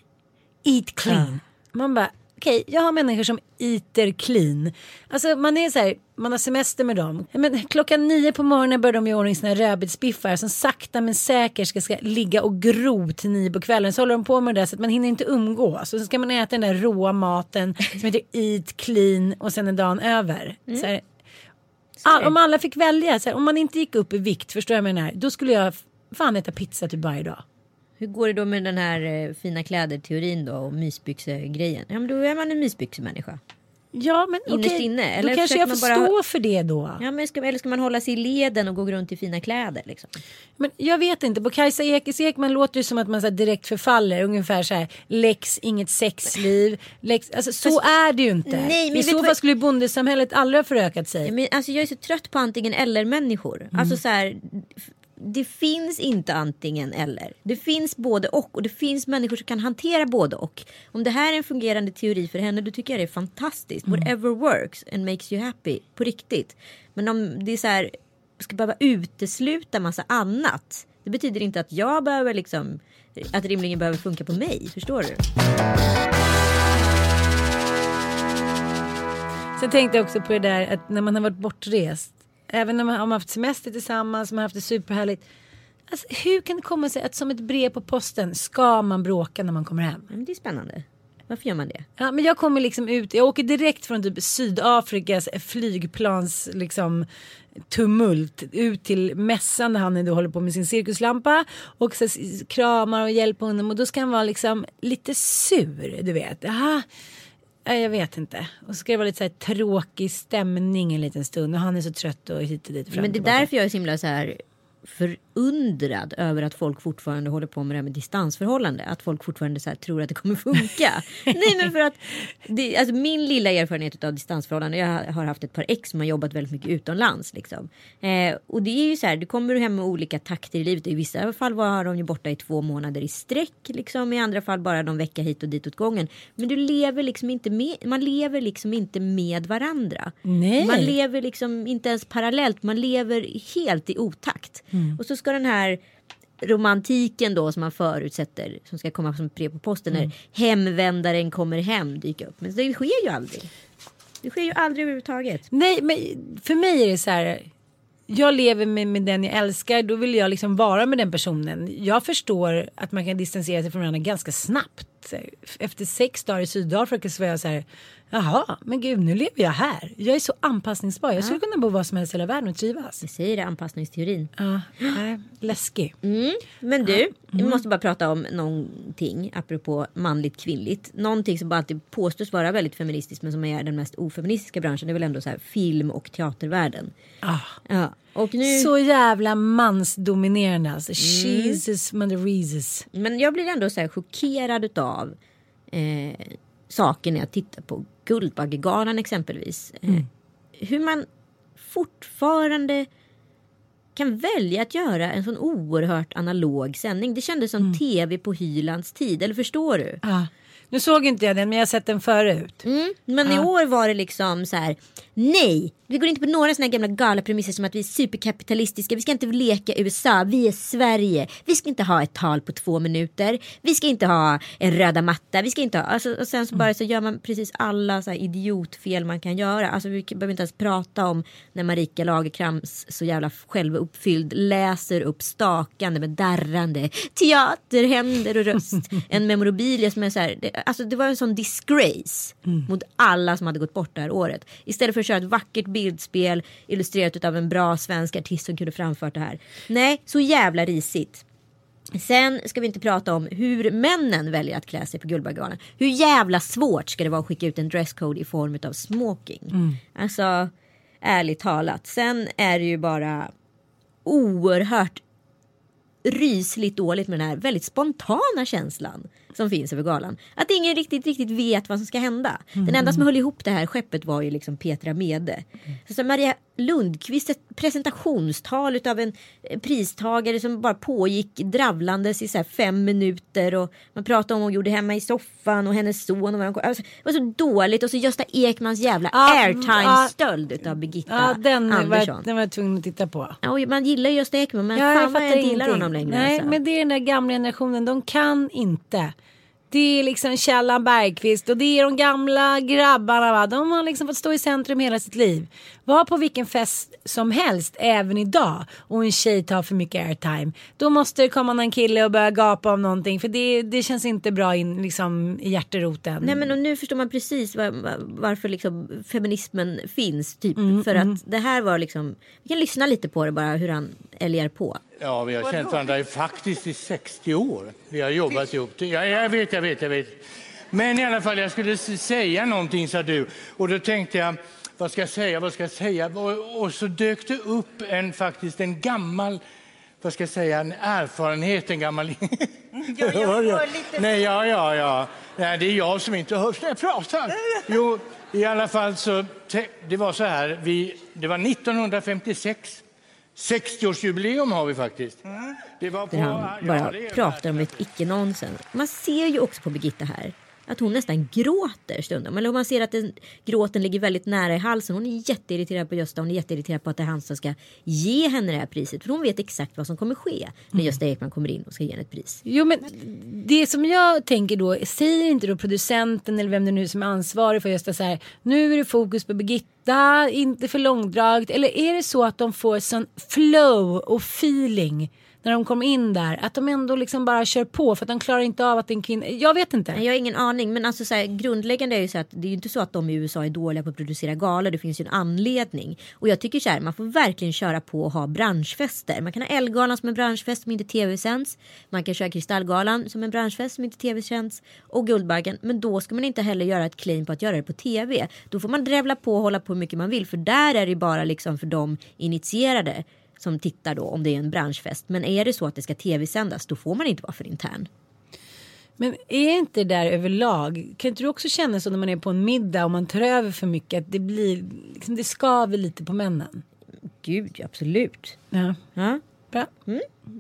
Eat clean. Mm. Man bara okej, jag har människor som eater clean. Alltså man är så här, man har semester med dem. Men klockan nio på morgonen börjar de i ordning sina rödbetsbiffar som sakta men säkert ska, ska ligga och gro till nio på kvällen. Så håller de på med det så att man hinner inte umgås. Och så ska man äta den där råa maten som heter eat clean och sen är dagen över. Mm. Så här, all, om alla fick välja, så här, om man inte gick upp i vikt, förstår jag menar, då skulle jag fan äta pizza typ varje dag. Hur går det då med den här eh, fina kläder-teorin då och mysbyxegrejen? Ja men då är man en mysbyxemänniska. Ja men Innerst okej, inne. Eller då kanske jag får bara... stå för det då. Ja men ska, eller ska man hålla sig i leden och gå runt i fina kläder liksom? Men jag vet inte, på Kajsa Ekis Ekman låter det som att man så direkt förfaller. Ungefär så här, lex inget sexliv. Lex, alltså så Fast, är det ju inte. Nej, men I så fall vad... skulle bondesamhället aldrig ha förökat sig. Men, alltså, jag är så trött på antingen eller människor. Mm. Alltså så här, det finns inte antingen eller. Det finns både och och det finns människor som kan hantera både och. Om det här är en fungerande teori för henne då tycker jag det är fantastiskt. Mm. Whatever works and makes you happy på riktigt. Men om det är så här ska behöva utesluta massa annat. Det betyder inte att jag behöver liksom att rimligen behöver funka på mig. Förstår du? Sen tänkte jag också på det där att när man har varit bortrest Även om man har haft semester tillsammans, man har haft det superhärligt. Alltså, hur kan det komma sig att som ett brev på posten ska man bråka när man kommer hem? Men det är spännande. Varför gör man det? Ja, men jag kommer liksom ut, jag åker direkt från typ Sydafrikas flygplans liksom tumult ut till mässan där han då håller på med sin cirkuslampa och så kramar och hjälper honom och då ska han vara liksom lite sur, du vet. Aha. Jag vet inte. Och så ska det vara lite så här tråkig stämning en liten stund och han är så trött och hit och dit. Fram Men det är därför jag är så himla så här förundrad över att folk fortfarande håller på med det här med distansförhållande. Att folk fortfarande så tror att det kommer funka. Nej men för att det, alltså min lilla erfarenhet av distansförhållande. Jag har haft ett par ex som har jobbat väldigt mycket utomlands. Liksom. Eh, och det är ju så här, du kommer hem med olika takter i livet. I vissa fall var de ju borta i två månader i sträck. Liksom. I andra fall bara någon vecka hit och dit åt gången. Men du lever liksom inte med, man lever liksom inte med varandra. Nej. Man lever liksom inte ens parallellt. Man lever helt i otakt. Mm. Och så ska den här romantiken då som man förutsätter som ska komma som brev på posten mm. när hemvändaren kommer hem dyka upp. Men det sker ju aldrig. Det sker ju aldrig överhuvudtaget. Nej, men för mig är det så här. Jag lever med, med den jag älskar, då vill jag liksom vara med den personen. Jag förstår att man kan distansera sig från varandra ganska snabbt. Efter sex dagar i Sydafrika så var jag så här, Jaha, men gud nu lever jag här. Jag är så anpassningsbar. Jag skulle kunna bo var som helst i hela världen och trivas. Vi säger det, anpassningsteorin. Ja, nej, läskig. Mm. Men du, mm. vi måste bara prata om någonting apropå manligt kvinnligt. Någonting som bara alltid påstås vara väldigt feministiskt men som är den mest ofeministiska branschen. Det är väl ändå så här film och teatervärlden. Ah. Ja. Och nu... Så jävla mansdominerande alltså. Mm. Jesus Jesus. Men jag blir ändå så här chockerad av eh, saker när jag tittar på Guldbaggegalan exempelvis. Eh, mm. Hur man fortfarande kan välja att göra en sån oerhört analog sändning. Det kändes som mm. tv på Hylands tid, eller förstår du? Ja. Nu såg inte jag den men jag har sett den förut. Mm, men ja. i år var det liksom så här. Nej, vi går inte på några sådana gamla galapremisser som att vi är superkapitalistiska. Vi ska inte leka USA. Vi är Sverige. Vi ska inte ha ett tal på två minuter. Vi ska inte ha en röda matta. Vi ska inte ha. Alltså, och sen så bara så gör man precis alla så här idiotfel man kan göra. Alltså vi behöver inte ens prata om när Marika Lagerkrans så jävla självuppfylld läser upp stakande med darrande teaterhänder och röst. en memorabilia som är så här. Det, alltså det var en sån disgrace mm. mot alla som hade gått bort det här året. Istället för att köra ett vackert bildspel illustrerat av en bra svensk artist som kunde framfört det här. Nej, så jävla risigt. Sen ska vi inte prata om hur männen väljer att klä sig på Guldbaggegalan. Hur jävla svårt ska det vara att skicka ut en dresscode i form av smoking? Mm. Alltså, ärligt talat. Sen är det ju bara oerhört rysligt dåligt med den här väldigt spontana känslan som finns över galan. Att ingen riktigt, riktigt vet vad som ska hända. Mm. Den enda som höll ihop det här skeppet var ju liksom Petra Mede. Mm. Så Maria Lundqvist ett presentationstal av en eh, pristagare som bara pågick dravlandes i så fem minuter och man pratade om vad hon gjorde hemma i soffan och hennes son. Och alltså, det var så dåligt och så Gösta Ekmans jävla ah, airtime-stöld ah, av Birgitta ah, den Andersson. Var, den var jag tvungen att titta på. Ja, man gillar Gösta Ekman men ja, fan vad jag inte gillar honom längre. Nej, alltså. men det är den där gamla generationen. De kan inte det är liksom Källan Bergqvist och det är de gamla grabbarna. Va? De har liksom fått stå i centrum hela sitt liv. Var på vilken fest som helst, även idag, och en tjej tar för mycket airtime. Då måste det komma en kille och börja gapa om någonting. För det, det känns inte bra in liksom, i hjärteroten. Nej men och nu förstår man precis var, varför liksom feminismen finns. Typ. Mm, för mm. att det här var liksom, vi kan lyssna lite på det bara hur han älgar på. Ja, vi har känt varandra faktiskt i 60 år. Vi har jobbat ihop. Ja, jag vet, jag vet, jag vet. Men i alla fall, jag skulle säga någonting, sa du. Och då tänkte jag, vad ska jag säga, vad ska jag säga? Och, och så dök det upp en, faktiskt en gammal, vad ska jag säga, en erfarenhet, en gammal... ja, jag hör lite... Nej, ja, ja, ja. Nej, det är jag som inte hörs när jag pratar. Jo, i alla fall så, det var så här, vi, det var 1956. 60-årsjubileum har vi faktiskt. Det var på, Där han bara pratar om ett icke-nonsens. Man ser ju också på Birgitta här att hon nästan gråter stundom. Eller om man ser att den, gråten ligger väldigt nära i halsen. Hon är jätteirriterad på Gösta. Hon är jätteirriterad på att det är han som ska ge henne det här priset. För hon vet exakt vad som kommer ske när Mm. Gösta Ekman kommer in och ska ge henne ett pris. Jo men det som jag tänker då, säger inte då producenten eller vem det nu är som är ansvarig för det så här, nu är det fokus på Birgitta, inte för långdraget. Eller är det så att de får sån flow och feeling när de kom in där, att de ändå liksom bara kör på för att de klarar inte av att en kvinna. Jag vet inte. Jag har ingen aning men alltså så här, grundläggande är ju så att det är ju inte så att de i USA är dåliga på att producera galor. Det finns ju en anledning. Och jag tycker så här, man får verkligen köra på och ha branschfester. Man kan ha Ellegalan som en branschfest som inte tv-sänds. Man kan köra Kristallgalan som en branschfest som inte tv-sänds. Och Guldbaggen. Men då ska man inte heller göra ett claim på att göra det på tv. Då får man drävla på och hålla på hur mycket man vill. För där är det ju bara liksom för de initierade som tittar då om det är en branschfest. Men är det så att det ska tv-sändas då får man inte vara för intern. Men är inte det där överlag, kan inte du också känna så när man är på en middag och man tar över för mycket att det blir, liksom, det skaver lite på männen? Gud, absolut. Ja, Ja. bra.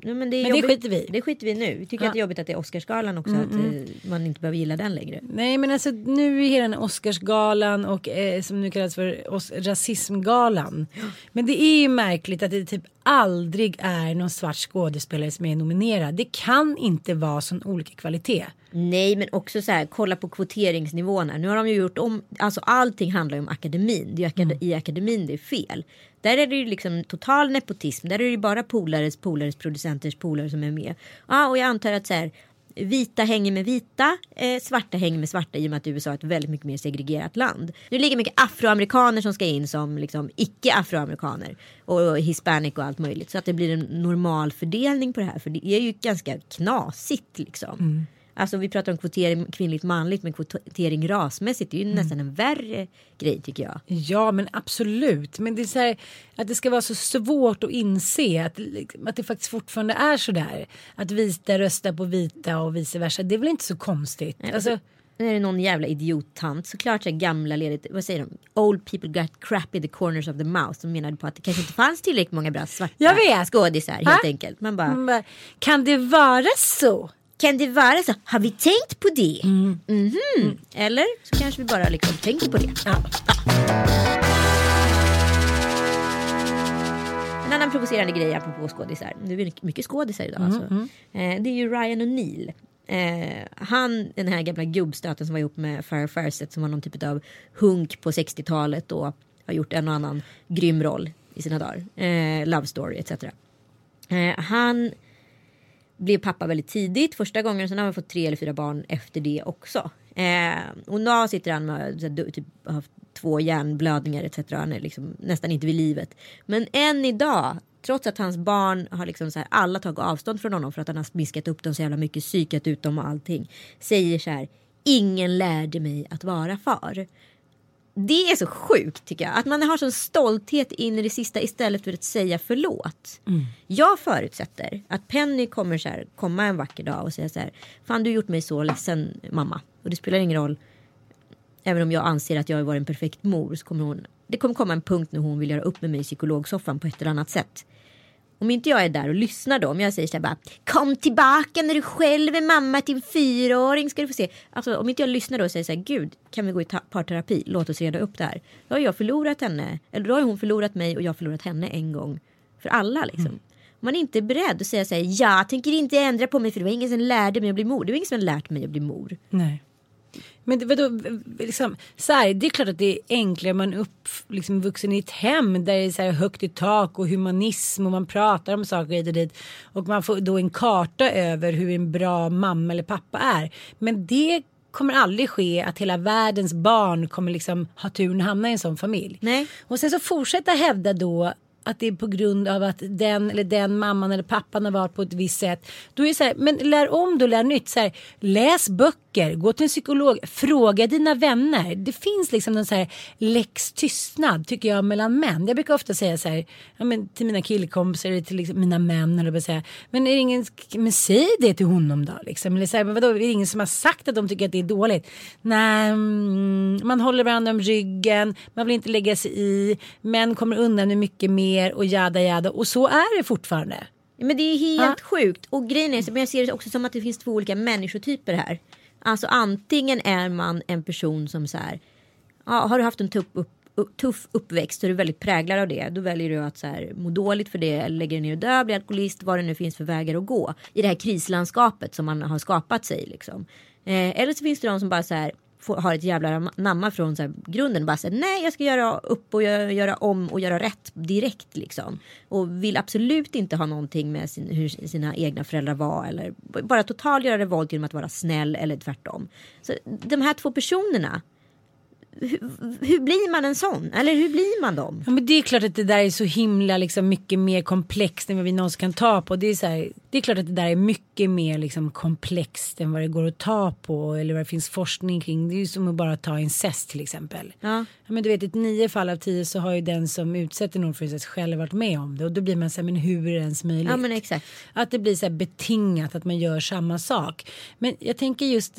Ja, men det, är Men det skiter vi. Det skiter vi nu. Vi tycker Ja. att det är jobbigt att det är Oscarsgalan också. Att eh, man inte behöver gilla den längre. Nej men alltså nu är hela den Oscarsgalan och eh, som nu kallas för os- rasismgalan. Men det är ju märkligt att det typ aldrig är någon svart skådespelare som är nominerad. Det kan inte vara sån olika kvalitet. Nej, men också så här, kolla på kvoteringsnivåerna. Nu har de ju gjort om, alltså allting handlar ju om akademin. Det är akad- i akademin det är fel. Där är det ju liksom total nepotism. Där är det ju bara polares, polares, producenters polare som är med. Ja, och jag antar att så här, vita hänger med vita, eh, svarta hänger med svarta i och med att USA är ett väldigt mycket mer segregerat land. Nu ligger mycket afroamerikaner som ska in som liksom icke afroamerikaner och hispanic och allt möjligt så att det blir en normal fördelning på det här för det är ju ganska knasigt liksom. Mm. Alltså vi pratar om kvotering kvinnligt manligt men kvotering rasmässigt det är ju nästan en värre grej tycker jag. Ja men absolut. Men det är så här att det ska vara så svårt att inse att, att det faktiskt fortfarande är så där. Att vita röstar på vita och vice versa. Det är väl inte så konstigt. Alltså, Nu är det någon jävla idiottant. Såklart så gamla ledigt. Vad säger de? Old people got crap in the corners of the mouth. Som menade på att det kanske inte fanns tillräckligt många bra svarta Jag vet. skådisar helt Ha? enkelt. Man bara, kan det vara så? Kan det vara så? Har vi tänkt på det? Mhm. Eller så kanske vi bara liksom tänker på det. Ja. En annan provocerande grej apropå skådisar. Nu är det mycket skådisar idag alltså. Eh, det är ju Ryan O'Neill. Eh, han, den här gamla gubbstöten som var ihop med Farah Fawcett som var någon typ av hunk på 60-talet och har gjort en och annan grym roll i sina dagar. Eh, love story etc. Eh, han blev pappa väldigt tidigt första gången. Sen har han fått tre eller fyra barn efter det också. Eh, och nu sitter han med så typ, haft två hjärnblödningar etc. Han är liksom nästan inte vid livet. Men än idag, trots att hans barn har liksom så här, alla tagit avstånd från honom för att han har smiskat upp dem så jävla mycket, psykat ut dem och allting. Säger så här, ingen lärde mig att vara far. Det är så sjukt tycker jag. Att man har sån stolthet in i det sista istället för att säga förlåt. Jag förutsätter att Penny kommer så här, komma en vacker dag och säga så här. Fan du har gjort mig så ledsen mamma. Och det spelar ingen roll. Även om jag anser att jag har varit en perfekt mor. Så kommer hon, det kommer komma en punkt när hon vill göra upp med mig i psykologsoffan på ett eller annat sätt. Om inte jag är där och lyssnar då, om jag säger så här bara Kom tillbaka när du själv är mamma till en fyraåring ska du få se. Alltså om inte jag lyssnar då och säger så här Gud kan vi gå i parterapi, låt oss reda upp det här. Då har jag förlorat henne, eller då har hon förlorat mig och jag har förlorat henne en gång. För alla liksom. Om man inte är beredd att säga så här, jag tänker inte ändra på mig för det var ingen som lärde mig att bli mor. Det var ingen som har lärt mig att bli mor. Nej. Men det, vadå, liksom, så här, det är klart att det är enklare man är upp, liksom, vuxen i ett hem där det är så här högt i tak och humanism och man pratar om saker hit och dit. Och man får då en karta över hur en bra mamma eller pappa är. Men det kommer aldrig ske att hela världens barn kommer liksom ha turen att hamna i en sån familj. Nej. Och sen så fortsätta hävda då att det är på grund av att den eller den mamman eller pappan har varit på ett visst sätt. Då är det så här, men lär om då, lär nytt. Så här, läs böcker, gå till en psykolog, fråga dina vänner. Det finns liksom en så här lex tystnad tycker jag mellan män. Jag brukar ofta säga så här, ja, men till mina killkompisar eller till liksom mina män. Eller bara säga, men, är det ingen, men säg det till honom då. Liksom. Eller så här, men vadå, är det ingen som har sagt att de tycker att det är dåligt? Nej, mm, man håller varandra om ryggen, man vill inte lägga sig i, män kommer undan med mycket mer och jada jada. Och så är det fortfarande. Men det är helt sjukt. Och grejen är, men jag ser det också som att det finns två olika människotyper här. Alltså antingen är man en person som så här. Ja, har du haft en tuff, upp, tuff uppväxt så är du väldigt präglad av det. Då väljer du att så här, må dåligt för det, lägger dig ner och dö, blir alkoholist, vad det nu finns för vägar att gå. I det här krislandskapet som man har skapat sig liksom. Eh, eller så finns det de som bara så här får, har ett jävla namma från så här, grunden. Bara säger nej jag ska göra upp och göra, göra, om och göra rätt direkt liksom. Och vill absolut inte ha någonting med sin, hur sina egna föräldrar var. Eller bara totalt göra revolt genom att vara snäll eller tvärtom. Så de här två personerna hur, hur, blir man en sån? Eller hur blir man dem? Ja, men det är klart att det där är så himla liksom, mycket mer komplext än vad vi någonsin kan ta på. Det är, så här, det är klart att det där är mycket mer liksom, komplext än vad det går att ta på eller vad det finns forskning kring. Det är ju som att bara ta incest till exempel. Ja. ja men du vet, i nio fall av tio så har ju den som utsätter någon för incest själv varit med om det och då blir man så här, men hur är det ens möjligt? Ja men exakt. Att det blir så här betingat att man gör samma sak. Men jag tänker just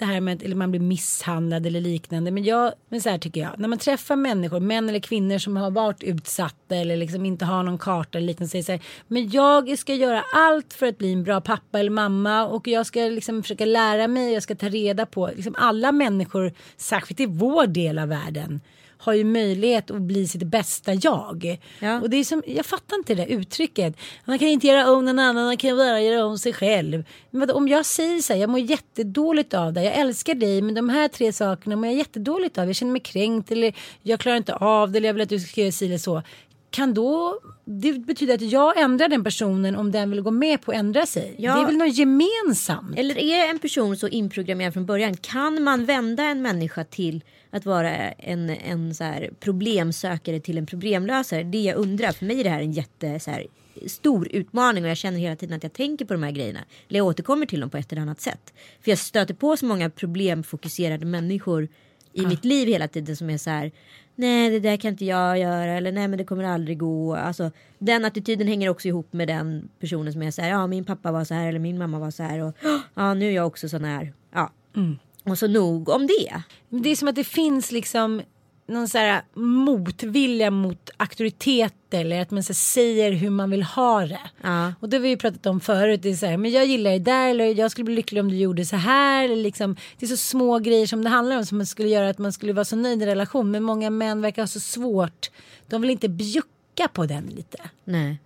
det här med att man blir misshandlad eller liknande. Men, jag, men så här tycker jag, när man träffar människor, män eller kvinnor som har varit utsatta eller liksom inte har någon karta eller liknande. Säger så här, men jag ska göra allt för att bli en bra pappa eller mamma och jag ska liksom försöka lära mig, jag ska ta reda på, liksom alla människor, särskilt i vår del av världen har ju möjlighet att bli sitt bästa jag. Ja. Och det är som, jag fattar inte det där uttrycket. Man kan inte göra om någon annan, man kan bara göra om sig själv. Men om jag säger så här, jag mår jättedåligt av det, jag älskar dig men de här tre sakerna mår jag jättedåligt av. Jag känner mig kränkt eller jag klarar inte av det eller jag vill att du ska göra si eller så kan då det betyder att jag ändrar den personen om den vill gå med på att ändra sig. Ja. Det är väl något gemensamt. Eller är en person så inprogrammerad från början? Kan man vända en människa till att vara en, en så här problemsökare till en problemlösare? Det jag undrar. För mig är det här en jätte så här, stor utmaning och jag känner hela tiden att jag tänker på de här grejerna. Eller jag återkommer till dem på ett eller annat sätt. För jag stöter på så många problemfokuserade människor i ah. mitt liv hela tiden som är så här nej det där kan inte jag göra eller nej men det kommer aldrig gå. Alltså, den attityden hänger också ihop med den personen som är så här, ja min pappa var så här eller min mamma var så här och ja nu är jag också sån här. Ja. Mm. Och så nog om det. Det är som att det finns liksom någon så här motvilja mot auktoritet eller att man så säger hur man vill ha det. Ja. Och det har vi ju pratat om förut. Det är så här, men jag gillar det där eller jag skulle bli lycklig om du gjorde så här. Eller liksom, det är så små grejer som det handlar om som skulle göra att man skulle vara så nöjd i relation. Men många män verkar ha så svårt. De vill inte bjucka på den lite. Nej.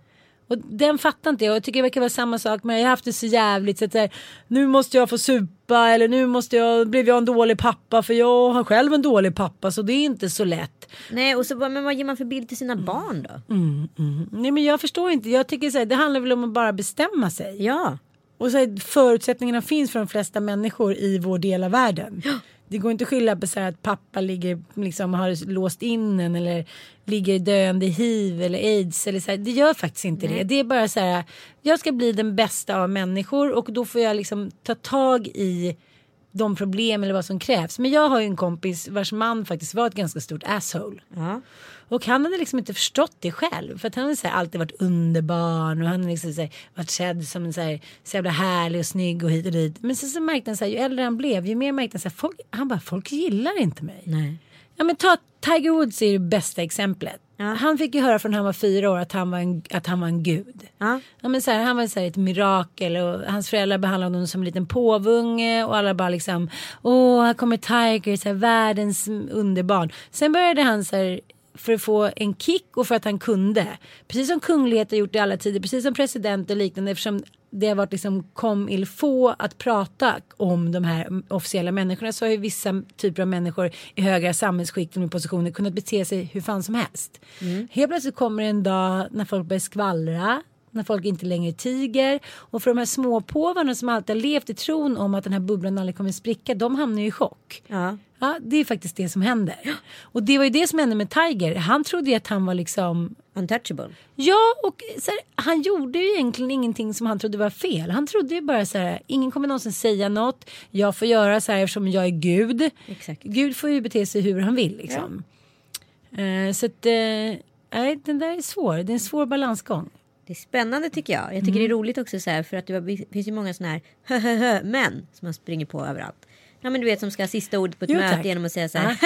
Och den fattar inte jag. Jag tycker det verkar vara samma sak. Men jag har haft det så jävligt. Så att här, nu måste jag få supa. Eller nu måste jag, blev jag en dålig pappa. För jag har själv en dålig pappa. Så det är inte så lätt. Nej och så men vad ger man för bild till sina mm. barn då? Mm, mm. Nej men jag förstår inte. Jag tycker så här, det handlar väl om att bara bestämma sig. Ja. Och så här, förutsättningarna finns för de flesta människor i vår del av världen. Ja det går inte att skylla på så att pappa ligger, liksom, har låst in en eller ligger döende i hiv eller aids. Eller så här. Det gör faktiskt inte Nej. det. Det är bara så här, jag ska bli den bästa av människor och då får jag liksom ta tag i de problem eller vad som krävs. Men jag har ju en kompis vars man faktiskt var ett ganska stort asshole. Ja. Och han hade liksom inte förstått det själv. För att han hade alltid varit underbarn och han hade liksom så varit sedd som en så, här, så jävla härlig och snygg och hit och dit. Men sen så märkte han så här, ju äldre han blev ju mer märkte han så här, folk, han bara folk gillar inte mig. Nej. Ja men ta Tiger Woods är det bästa exemplet. Ja. Han fick ju höra från han var fyra år att han var en, att han var en gud. Ja. Ja, men så här, han var så här ett mirakel och hans föräldrar behandlade honom som en liten påvunge och alla bara liksom åh här kommer Tiger, så här, världens underbarn. Sen började han så här för att få en kick och för att han kunde. Precis som kungligheter gjort i alla tider, precis som president och liknande eftersom det har varit liksom kom il få att prata om de här officiella människorna så har ju vissa typer av människor i höga samhällsskikt och positioner kunnat bete sig hur fan som helst. Mm. Helt plötsligt kommer en dag när folk börjar skvallra när folk inte längre tiger. Och för de här småpåvarna som alltid har levt i tron om att den här bubblan aldrig kommer spricka, de hamnar ju i chock. Ja. Ja, det är faktiskt det som händer. Och det var ju det som hände med Tiger. Han trodde ju att han var liksom Untouchable. Ja, och här, han gjorde ju egentligen ingenting som han trodde var fel. Han trodde ju bara så här, ingen kommer någonsin säga något. Jag får göra så här eftersom jag är Gud. Exakt. Gud får ju bete sig hur han vill liksom. Ja. Uh, så att, uh, nej, den där är svår. Det är en svår balansgång. Det är spännande tycker jag. Jag tycker mm. det är roligt också så här för att det finns ju många sådana här hö, hö, hö män som man springer på överallt. Ja men du vet som ska ha sista ordet på ett Jo, möte tack. genom att säga så här.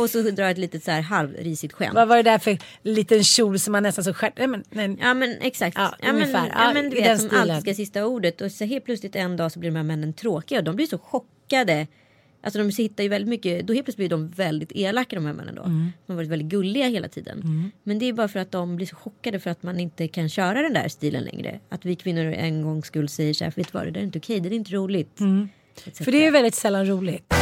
och så dra ett litet så här halvrisigt skämt. Vad var det där för liten kjol som man nästan så skär... Nej, men, nej. Ja men exakt. Ja, Ja, men, ja, Ja, men du vet som stilen. alltid ska ha sista ordet och så helt plötsligt en dag så blir de här männen tråkiga och de blir så chockade. Alltså de hittar ju väldigt mycket, då helt plötsligt blir de väldigt elaka de här männen då. Mm. De har varit väldigt gulliga hela tiden. Men det är bara för att de blir så chockade för att man inte kan köra den där stilen längre. Att vi kvinnor en gång skulle säga så här, vet du vad det där är inte okej, det är inte roligt. Mm. För det är ju väldigt sällan roligt.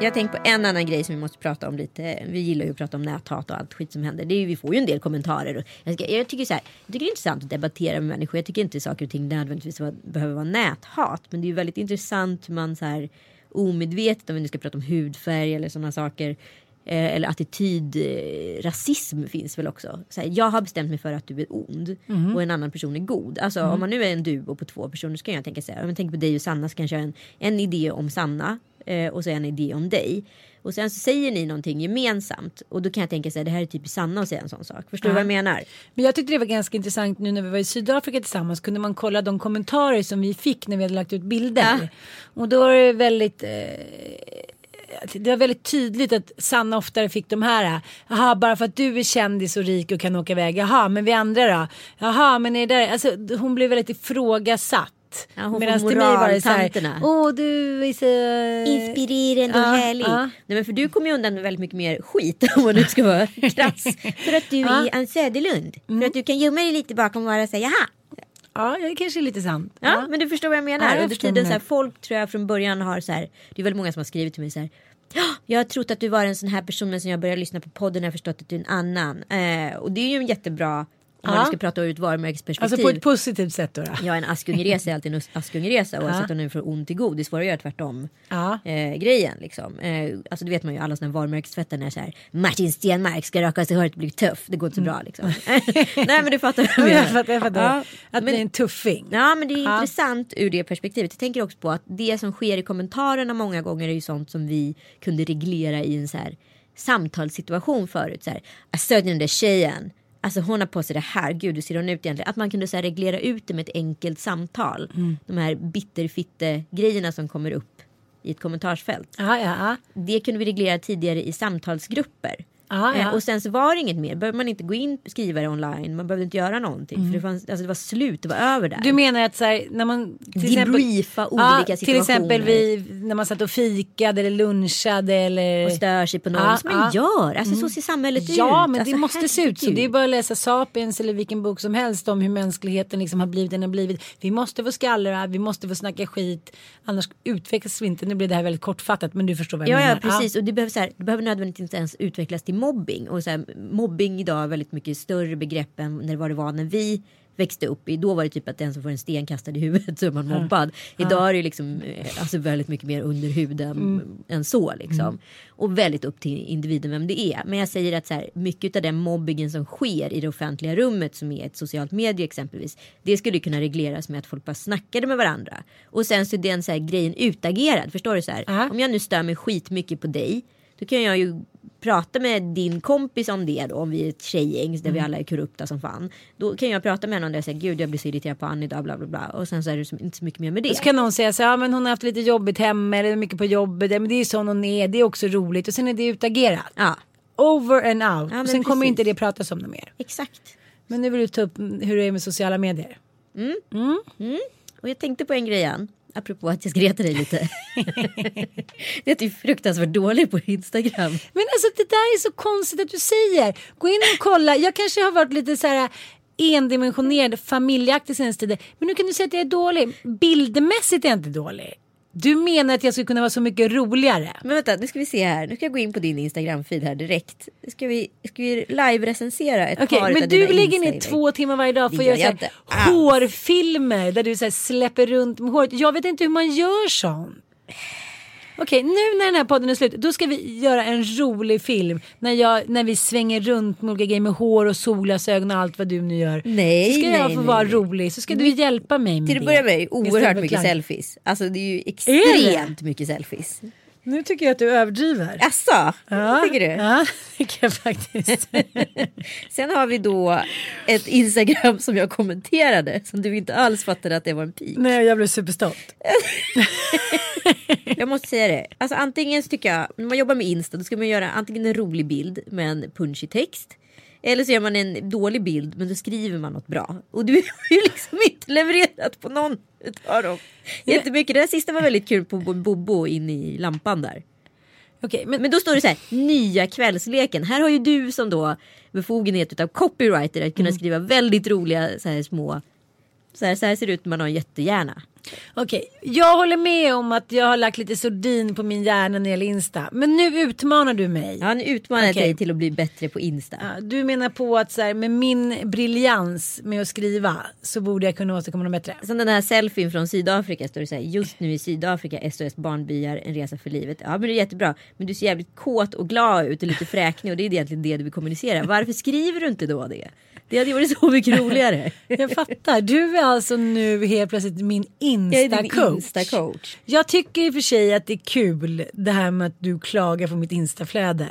Jag har tänkt på en annan grej som vi måste prata om lite. Vi gillar ju att prata om näthat och allt skit som händer. Det är ju, vi får ju en del kommentarer. Jag, ska, jag, tycker så här, jag tycker det är intressant att debattera med människor. Jag tycker inte saker och ting nödvändigtvis var, behöver vara näthat. Men det är ju väldigt intressant hur man så här omedvetet, om vi nu ska prata om hudfärg eller sådana saker. Eh, eller attityd, eh, rasism finns väl också. Så här, jag har bestämt mig för att du är ond och en annan person är god. Alltså om man nu är en duo på två personer så kan jag tänka så här, jag tänker på dig och Sanna så kanske jag har en, en idé om Sanna eh, och så en idé om dig. Och sen så säger ni någonting gemensamt och då kan jag tänka så här, det här är typiskt Sanna att säga en sån sak. Förstår du vad jag menar? Men jag tyckte det var ganska intressant nu när vi var i Sydafrika tillsammans kunde man kolla de kommentarer som vi fick när vi hade lagt ut bilder. Ja. Och då var det väldigt eh, det var väldigt tydligt att Sanna oftare fick de här. Jaha, bara för att du är kändis och rik och kan åka iväg. Jaha, men vi andra då? Jaha, men är det där? Alltså, hon blev väldigt ifrågasatt. Ja, hon får Medan till mig var det så här. Åh, du är så... Inspirerande och ja, härlig. ja. Nej, men för du kommer ju undan med väldigt mycket mer skit om man nu ska vara krass. För att du är Ann Söderlund. För att du kan gömma dig lite bakom och bara säga jaha. Ja, det kanske är lite sant. Ja, men du förstår vad jag menar. Ja, jag Under tiden så här, folk tror jag från början har så här. Det är väldigt många som har skrivit till mig så här. "Ja, Jag har trott att du var en sån här person men sen jag började lyssna på podden har jag förstått att du är en annan. Eh, och det är ju en jättebra om man nu ska prata ur ett varumärkesperspektiv. Alltså på ett positivt sätt då. då. Ja en Askungeresa är alltid en Askungeresa oavsett om den är från ont till god. Det är svårare att göra tvärtom eh, grejen liksom. Eh, alltså det vet man ju alla sådana varumärkestvättar när så här Martin Stenmark ska raka sig håret och bli tuff. Det går inte så bra liksom. Nej men du fattar vad Mm. Jag menar. fattar, jag fattar. Ja, att men- det är en tuffing. Ja men det är intressant ur det perspektivet. Jag tänker också på att det som sker i kommentarerna många gånger är ju sånt som vi kunde reglera i en så här samtalssituation förut. Så här, jag såg den där tjejen. Alltså hon har på sig det här, gud hur ser hon ut egentligen? Att man kunde så här reglera ut det med ett enkelt samtal. De här bitterfitte grejerna som kommer upp i ett kommentarsfält. Ja, ja. Det kunde vi reglera tidigare i samtalsgrupper. Ja, ja. Eh, Och sen så var det inget mer. Behövde man inte gå in och skriva det online. Man behövde inte göra någonting. För det, fanns, alltså det var slut, det var över där. Mm. Du menar att så här, när man till Debriefa olika ja, Till situationer. exempel vi, när man satt och fikade eller lunchade eller... och stör sig på någon Ja, som man ja. gör. Alltså så ser samhället ut. Ja, men alltså, det måste se ut så. Det är bara att läsa Sapiens eller vilken bok som helst om hur mänskligheten liksom har blivit den har blivit. Vi måste få skallra, vi måste få snacka skit. Annars utvecklas vi inte. Nu blir det här väldigt kortfattat men du förstår vad jag Ja, menar. ja precis. Och det behöver, så här, det behöver nödvändigtvis inte ens utvecklas till mobbing. Och så här, mobbing idag är väldigt mycket större begrepp än när det var det var när vi växte upp. Då var det typ att den som får en sten kastad i huvudet så är man mobbad. Idag är det liksom eh, alltså väldigt mycket mer under huden Mm. än så liksom. Och väldigt upp till individen vem det är. Men jag säger att så här, mycket av den mobbingen som sker i det offentliga rummet som är ett socialt medie exempelvis. Det skulle kunna regleras med att folk bara snackade med varandra. Och sen så är den så här grejen utagerad. Förstår du så här? Om jag nu stör mig skitmycket på dig. Då kan jag ju prata med din kompis om det då. Om vi är ett tjejgäng där Mm. vi alla är korrupta som fan. Då kan jag prata med henne om det och säga gud jag blir så irriterad på Annie idag bla bla bla. Och sen så är det inte så mycket mer med det. Och så kan någon säga så ja men hon har haft lite jobbigt hemma eller mycket på jobbet. Ja, Men det är sån hon är, det är också roligt. Och sen är det utagerat. Ja Over and out. men och sen kommer precis. inte det pratas om det mer. exakt. Men nu vill du ta upp hur det är med sociala medier. Och jag tänkte på en grej Ann. Apropå att jag ska reta dig lite. det är att du är fruktansvärt dålig på Instagram. Men alltså det där är så konstigt att du säger. Gå in och kolla. Jag kanske har varit lite så här endimensionerad familjeaktig senaste tiden. Men nu kan du säga att jag är dålig. Bildmässigt är jag inte dålig. Du menar att jag skulle kunna vara så mycket roligare? Men vänta, nu ska vi se här. Nu ska jag gå in på din Instagram-feed här direkt. Nu ska vi, ska vi live-recensera ett Okej, par men av du dina lägger ner två timmar varje dag för att gör göra jag hårfilmer där du så släpper runt med håret. Jag vet inte hur man gör sånt. Okej, nu när den här podden är slut, då ska vi göra en rolig film. När, jag, när vi svänger runt med olika grejer med hår och solglasögon och allt vad du nu gör. Nej, så ska jag nej, få nej, vara rolig, så ska du hjälpa mig med Till att det. börja med är det Istället oerhört mycket selfies. Alltså det är ju extremt mycket selfies. Nu tycker jag att du överdriver. Jaså, Ja, tycker du? Ja, tycker jag faktiskt. Sen har vi då ett Instagram som jag kommenterade som du inte alls fattade att det var en pik. Nej, jag blev superstolt. Jag måste säga det. Alltså antingen så tycker jag, när man jobbar med Insta då ska man göra antingen en rolig bild med en punchig text. Eller så gör man en dålig bild men då skriver man något bra. Och du har ju liksom inte levererat på någon utav dem. Jättemycket. Det där sista var väldigt kul på Bobo in i lampan där. Okej, men, Men då står det så här, nya kvällsleken. Här har ju du som då befogenhet utav copywriter att kunna skriva väldigt roliga så här små. Så här, så här ser det ut när man har en jättehjärna. Okej, jag håller med om att jag har lagt lite sordin på min hjärna när det gäller Insta. Men nu utmanar du mig. Ja, nu utmanar jag Okej. dig till att bli bättre på Insta. Ja, Du menar på att så här, med min briljans med att skriva så borde jag kunna åstadkomma något bättre. Som den här selfien från Sydafrika står det så här. Just nu i Sydafrika SOS Barnbyar en resa för livet. Ja men det är jättebra. Men du ser jävligt kåt och glad ut och lite fräknig och det är egentligen det du vill kommunicera. Varför skriver du inte då det? Det hade varit så mycket roligare. Jag fattar. Du är alltså nu helt plötsligt min Jag Insta-coach. Insta-coach. Jag tycker i och för sig att det är kul det här med att du klagar på mitt Instaflöde.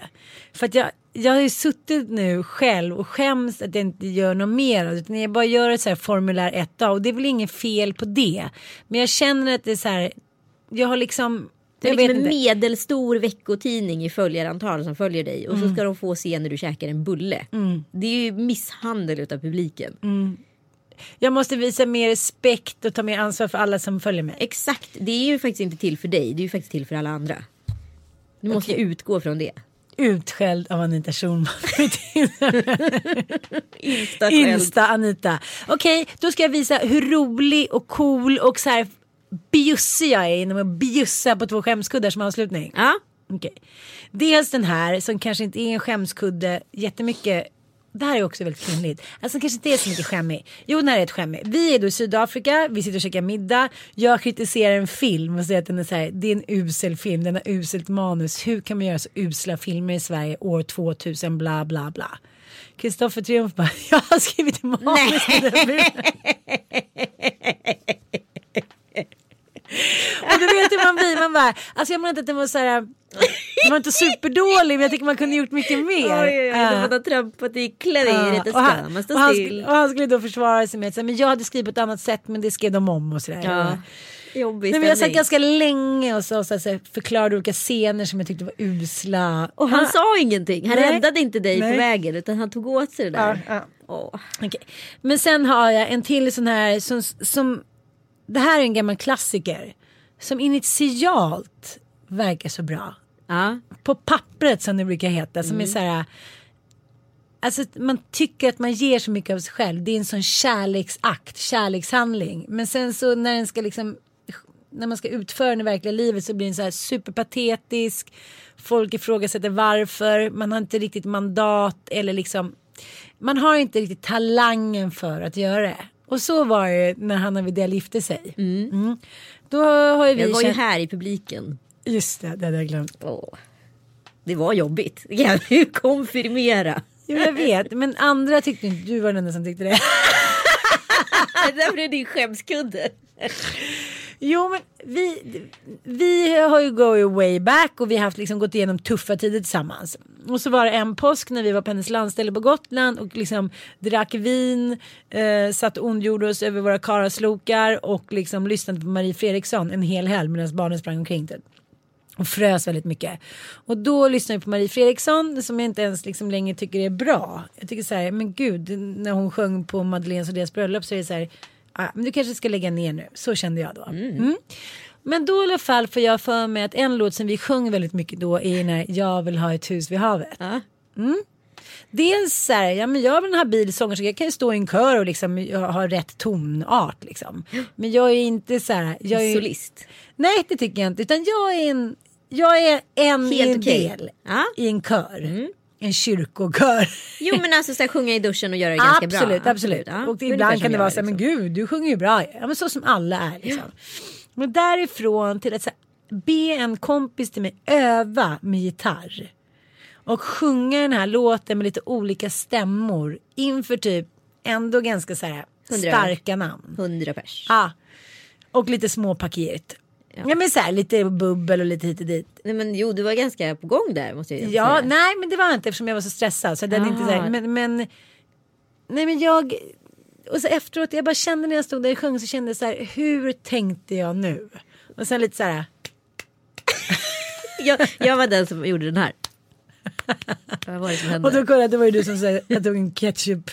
För att jag, jag har ju suttit nu själv och skäms att jag inte gör något mer. Utan jag bara gör ett så här formulär 1A och det är väl inget fel på det. Men jag känner att det är så här. Jag har liksom. Det är Jag liksom en medelstor veckotidning i följarantal som följer dig och Mm. så ska de få se när du käkar en bulle. Det är ju misshandel utav publiken. Mm. Jag måste visa mer respekt och ta mer ansvar för alla som följer mig. Exakt, det är ju faktiskt inte till för dig, det är ju faktiskt till för alla andra. Du måste utgå från det. Utskälld av Anita Schulman. Insta Insta Anita. Okej, då ska jag visa hur rolig och cool och så här bjussig jag är genom att bjussa på två skämskuddar som avslutning. Ja, Okej. Dels den här som kanske inte är en skämskudde jättemycket. Det här är också väldigt kvinnligt. Alltså kanske inte är så mycket skämmig. Jo den här är ett skämmig. Vi är då i Sydafrika, vi sitter och käkar middag. Jag kritiserar en film och säger att den är så här, det är en usel film, den har uselt manus. Hur kan man göra så usla filmer i Sverige år 2000 bla bla bla. Kristoffer Triumf bara, jag har skrivit manus till den filmen. Och du vet hur man blir, man bara, alltså jag menar inte att den var så här, den var inte superdålig men jag tycker man kunde gjort mycket mer. oj, oj, oj, Ja. man har trampat i klaver, Ja, inte och, han, man och, han still. och han skulle då försvara sig med att men jag hade skrivit på ett annat sätt men det skrev de om och sådär. Ja, jobbig Nej, men jag satt ganska länge och så, så, så, förklarade olika scener som jag tyckte var usla. Och han sa ingenting, han Nej. räddade inte dig Nej. på vägen utan han tog åt sig det där. Ja, ja. Åh. Okej. Men sen har jag en till sån här som, som det här är en gammal klassiker som initialt verkar så bra. Ja. På pappret som det brukar heta som är så här. Alltså man tycker att man ger så mycket av sig själv. Det är en sån kärleksakt, kärlekshandling. Men sen så när den ska liksom när man ska utföra den i verkliga livet så blir den så här superpatetisk. Folk ifrågasätter varför. Man har inte riktigt mandat eller liksom. Man har inte riktigt talangen för att göra det. Och så var det när Hanna Widell gifte sig. Mm. Då har vi Jag var ju här i publiken. Just det, det hade jag glömt. Åh. Det var jobbigt, det kan jag ju konfirmera. Jo, jag vet, men andra tyckte inte du var den enda som tyckte det. Det där blev din skämskudde. Jo, men vi, vi har ju go way back och vi har haft liksom gått igenom tuffa tider tillsammans. Och så var det en påsk när vi var på hennes landställe på Gotland och liksom drack vin, eh, satt och ondgjorde oss över våra karaslokar och liksom lyssnade på Marie Fredriksson en hel helg medan barnen sprang omkring. Typ. Och frös väldigt mycket. Och då lyssnade jag på Marie Fredriksson som jag inte ens liksom längre tycker är bra. Jag tycker så här, men gud, när hon sjöng på Madeleines och deras bröllop så är det så här, ah, men du kanske ska lägga ner nu. Så kände jag då. Mm. Men då i alla fall får jag för mig att en låt som vi sjöng väldigt mycket då är när jag vill ha ett hus vid havet. Ja. Dels så här, ja men jag är en habil sångerska, jag kan ju stå i en kör och liksom har rätt tonart liksom. Men jag är inte så här, jag är, Solist. Nej det tycker jag inte. Utan jag är en, jag är en i en okej. del Ja. i en kör. En kyrkokör. Jo men alltså så här, sjunga i duschen och göra det ganska bra. absolut, absolut. Ja, Och ungefär ibland kan det vara så här, men liksom. gud du sjunger ju bra. Ja men så som alla är liksom. Men därifrån till att så här, be en kompis till mig öva med gitarr. Och sjunga den här låten med lite olika stämmor inför typ ändå ganska så här Hundra. starka namn. 100 pers. Ja. Och lite småpaket. Ja men så här lite bubbel och lite hit och dit. Nej men jo, du var ganska på gång där måste jag Ja, säga. nej men det var inte eftersom jag var så stressad. Så den inte så här, men, men, nej men jag, och så efteråt, jag bara kände när jag stod där och sjöng så kände jag så här, hur tänkte jag nu? Och sen lite så här, Jag, jag var den som gjorde den här. Vad var det som hände? och då kollade det var ju du som sa jag tog en ketchup.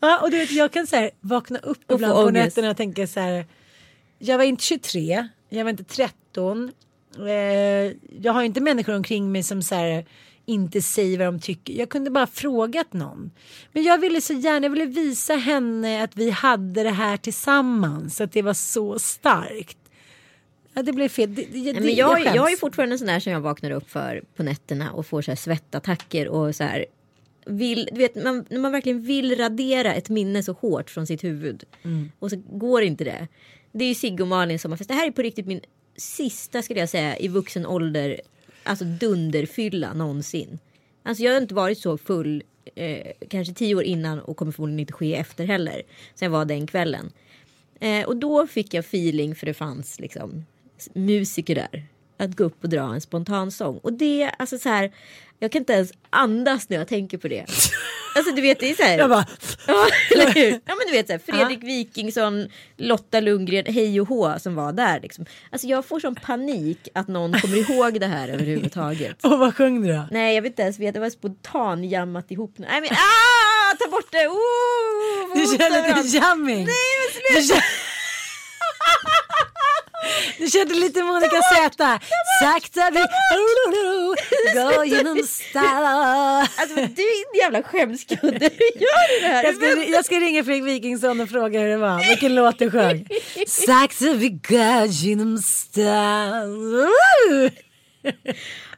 Ja, och du vet jag kan så här vakna upp få ibland på ångest. nätterna och tänka så här. Jag var inte 23, jag var inte 13. Eh, jag har inte människor omkring mig som så här inte säger vad de tycker. Jag kunde bara frågat någon. Men jag ville så gärna, jag ville visa henne att vi hade det här tillsammans. Att det var så starkt. Ja, det blev fel. Det, det, Nej, men jag, skäms. jag är fortfarande en sån där som jag vaknar upp för på nätterna och får så här svettattacker och så här. Vill, du vet, man, när man verkligen vill radera ett minne så hårt från sitt huvud och så går inte det. Det är ju Sigge och Malin sommarfest. Det här är på riktigt min sista skulle jag säga i vuxen ålder. Alltså dunderfylla någonsin. Alltså jag har inte varit så full eh, kanske tio år innan och kommer förmodligen inte ske efter heller. Sen var den kvällen. Eh, och då fick jag feeling för det fanns liksom musiker där. Att gå upp och dra en spontan sång. Och det, alltså så här. Jag kan inte ens andas när jag tänker på det. Alltså du vet det är så här. Jag bara, Ja, eller hur? Ja men du vet så här, Fredrik Wikingsson, Lotta Lundgren, hej och hå som var där. Liksom. Alltså jag får sån panik att någon kommer ihåg det här överhuvudtaget. och vad sjöng du då? Nej jag vet inte ens veta, det var spontan jammat ihop. Nej men ah, ta bort det! Oh, Du ont lite jamming. Nej men sluta! Du körde lite Monica Z. Sakta vi gå genom stan. Alltså du är en jävla skämskudde. Hur gör du det här? Jag ska, jag ska ringa Fredrik Wikingsson och fråga hur det var. Vilken låt du sjöng. Sakta vi går genom stan.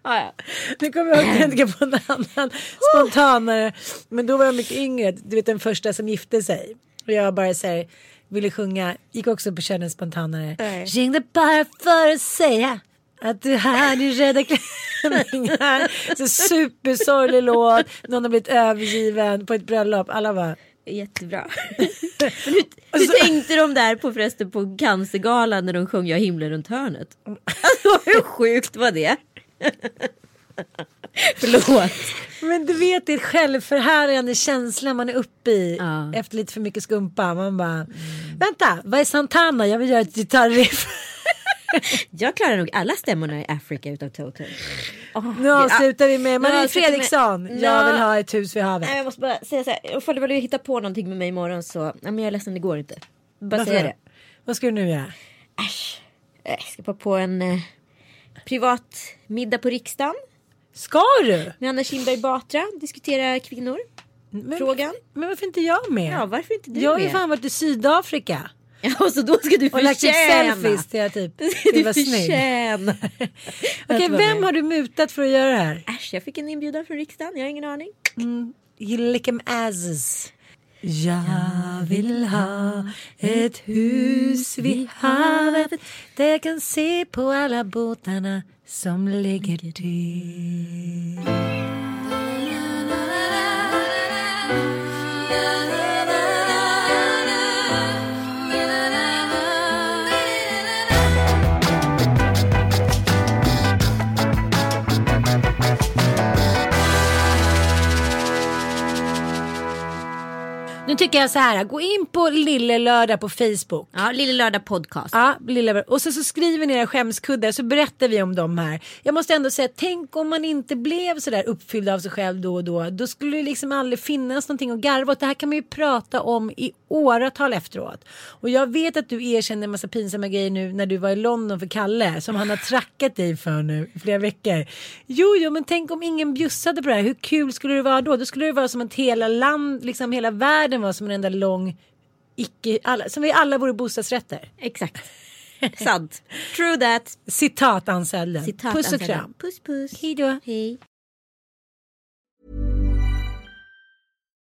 Ah, ja. Nu kommer jag att tänka på en annan spontanare. Men då var jag mycket yngre. Du vet den första som gifte sig. Och jag bara så här, ville sjunga. Gick också på köra en spontanare. Ringde bara för att säga. Att du hade röda klänningar. Så supersorglig låt. Någon har blivit övergiven på ett bröllop. Alla bara. Jättebra. Hur, hur tänkte de där på förresten på Cancergalan när de sjöng Jag himlen runt hörnet? Alltså hur sjukt var det? Förlåt. Men du vet det självförhärligande känsla man är uppe i. Ja. Efter lite för mycket skumpa. Man bara. Vänta, vad är Santana? Jag vill göra ett gitarriff. Jag klarar nog alla stämmorna i Afrika utav Toto. Oh, Nu avslutar vi med Marie vi med- Fredriksson. Jag Ja. vill ha ett hus vid havet. Nej, jag måste bara säga så här. Ifall du vill hitta på någonting med mig imorgon så. Nej, men jag är ledsen det går inte. Bara Varför säga det. Vad ska du nu göra? Äsch. Jag ska bara på en eh, privat middag på riksdagen. Ska du? Med Anna Kinberg Batra. Diskutera kvinnor. Men, Frågan. men varför inte jag med? Ja varför inte du jag har ju fan varit i Sydafrika. Ja, så då ska du Och lagt förtjäna. selfies till jag typ du vara snygg. förtjäna. Okej, vem har du mutat för att göra det här? Äsch, jag fick en inbjudan från riksdagen. Jag har ingen aning. You lick 'em asses. Jag vill ha ett hus vid havet där jag kan se på alla båtarna som ligger till. Nu tycker jag så här, gå in på Lille Lördag på Facebook. Ja, Lille Lördag podcast. Ja, Lilla, och så, så skriver ni era skämskuddar så berättar vi om dem här. Jag måste ändå säga, tänk om man inte blev så där uppfylld av sig själv då och då. Då skulle det liksom aldrig finnas någonting att garva åt. Det här kan man ju prata om i åratal efteråt. Och jag vet att du erkänner en massa pinsamma grejer nu när du var i London för Kalle som han har trackat dig för nu i flera veckor. Jo, jo, men tänk om ingen bjussade på det här. Hur kul skulle det vara då? Då skulle det vara som att hela land, liksom hela världen var som en enda lång icke, alla, som vi alla vore bostadsrätter. Exakt. Sant. True that. Citat Ann Puss och kram. Puss puss. Hej då. Hej.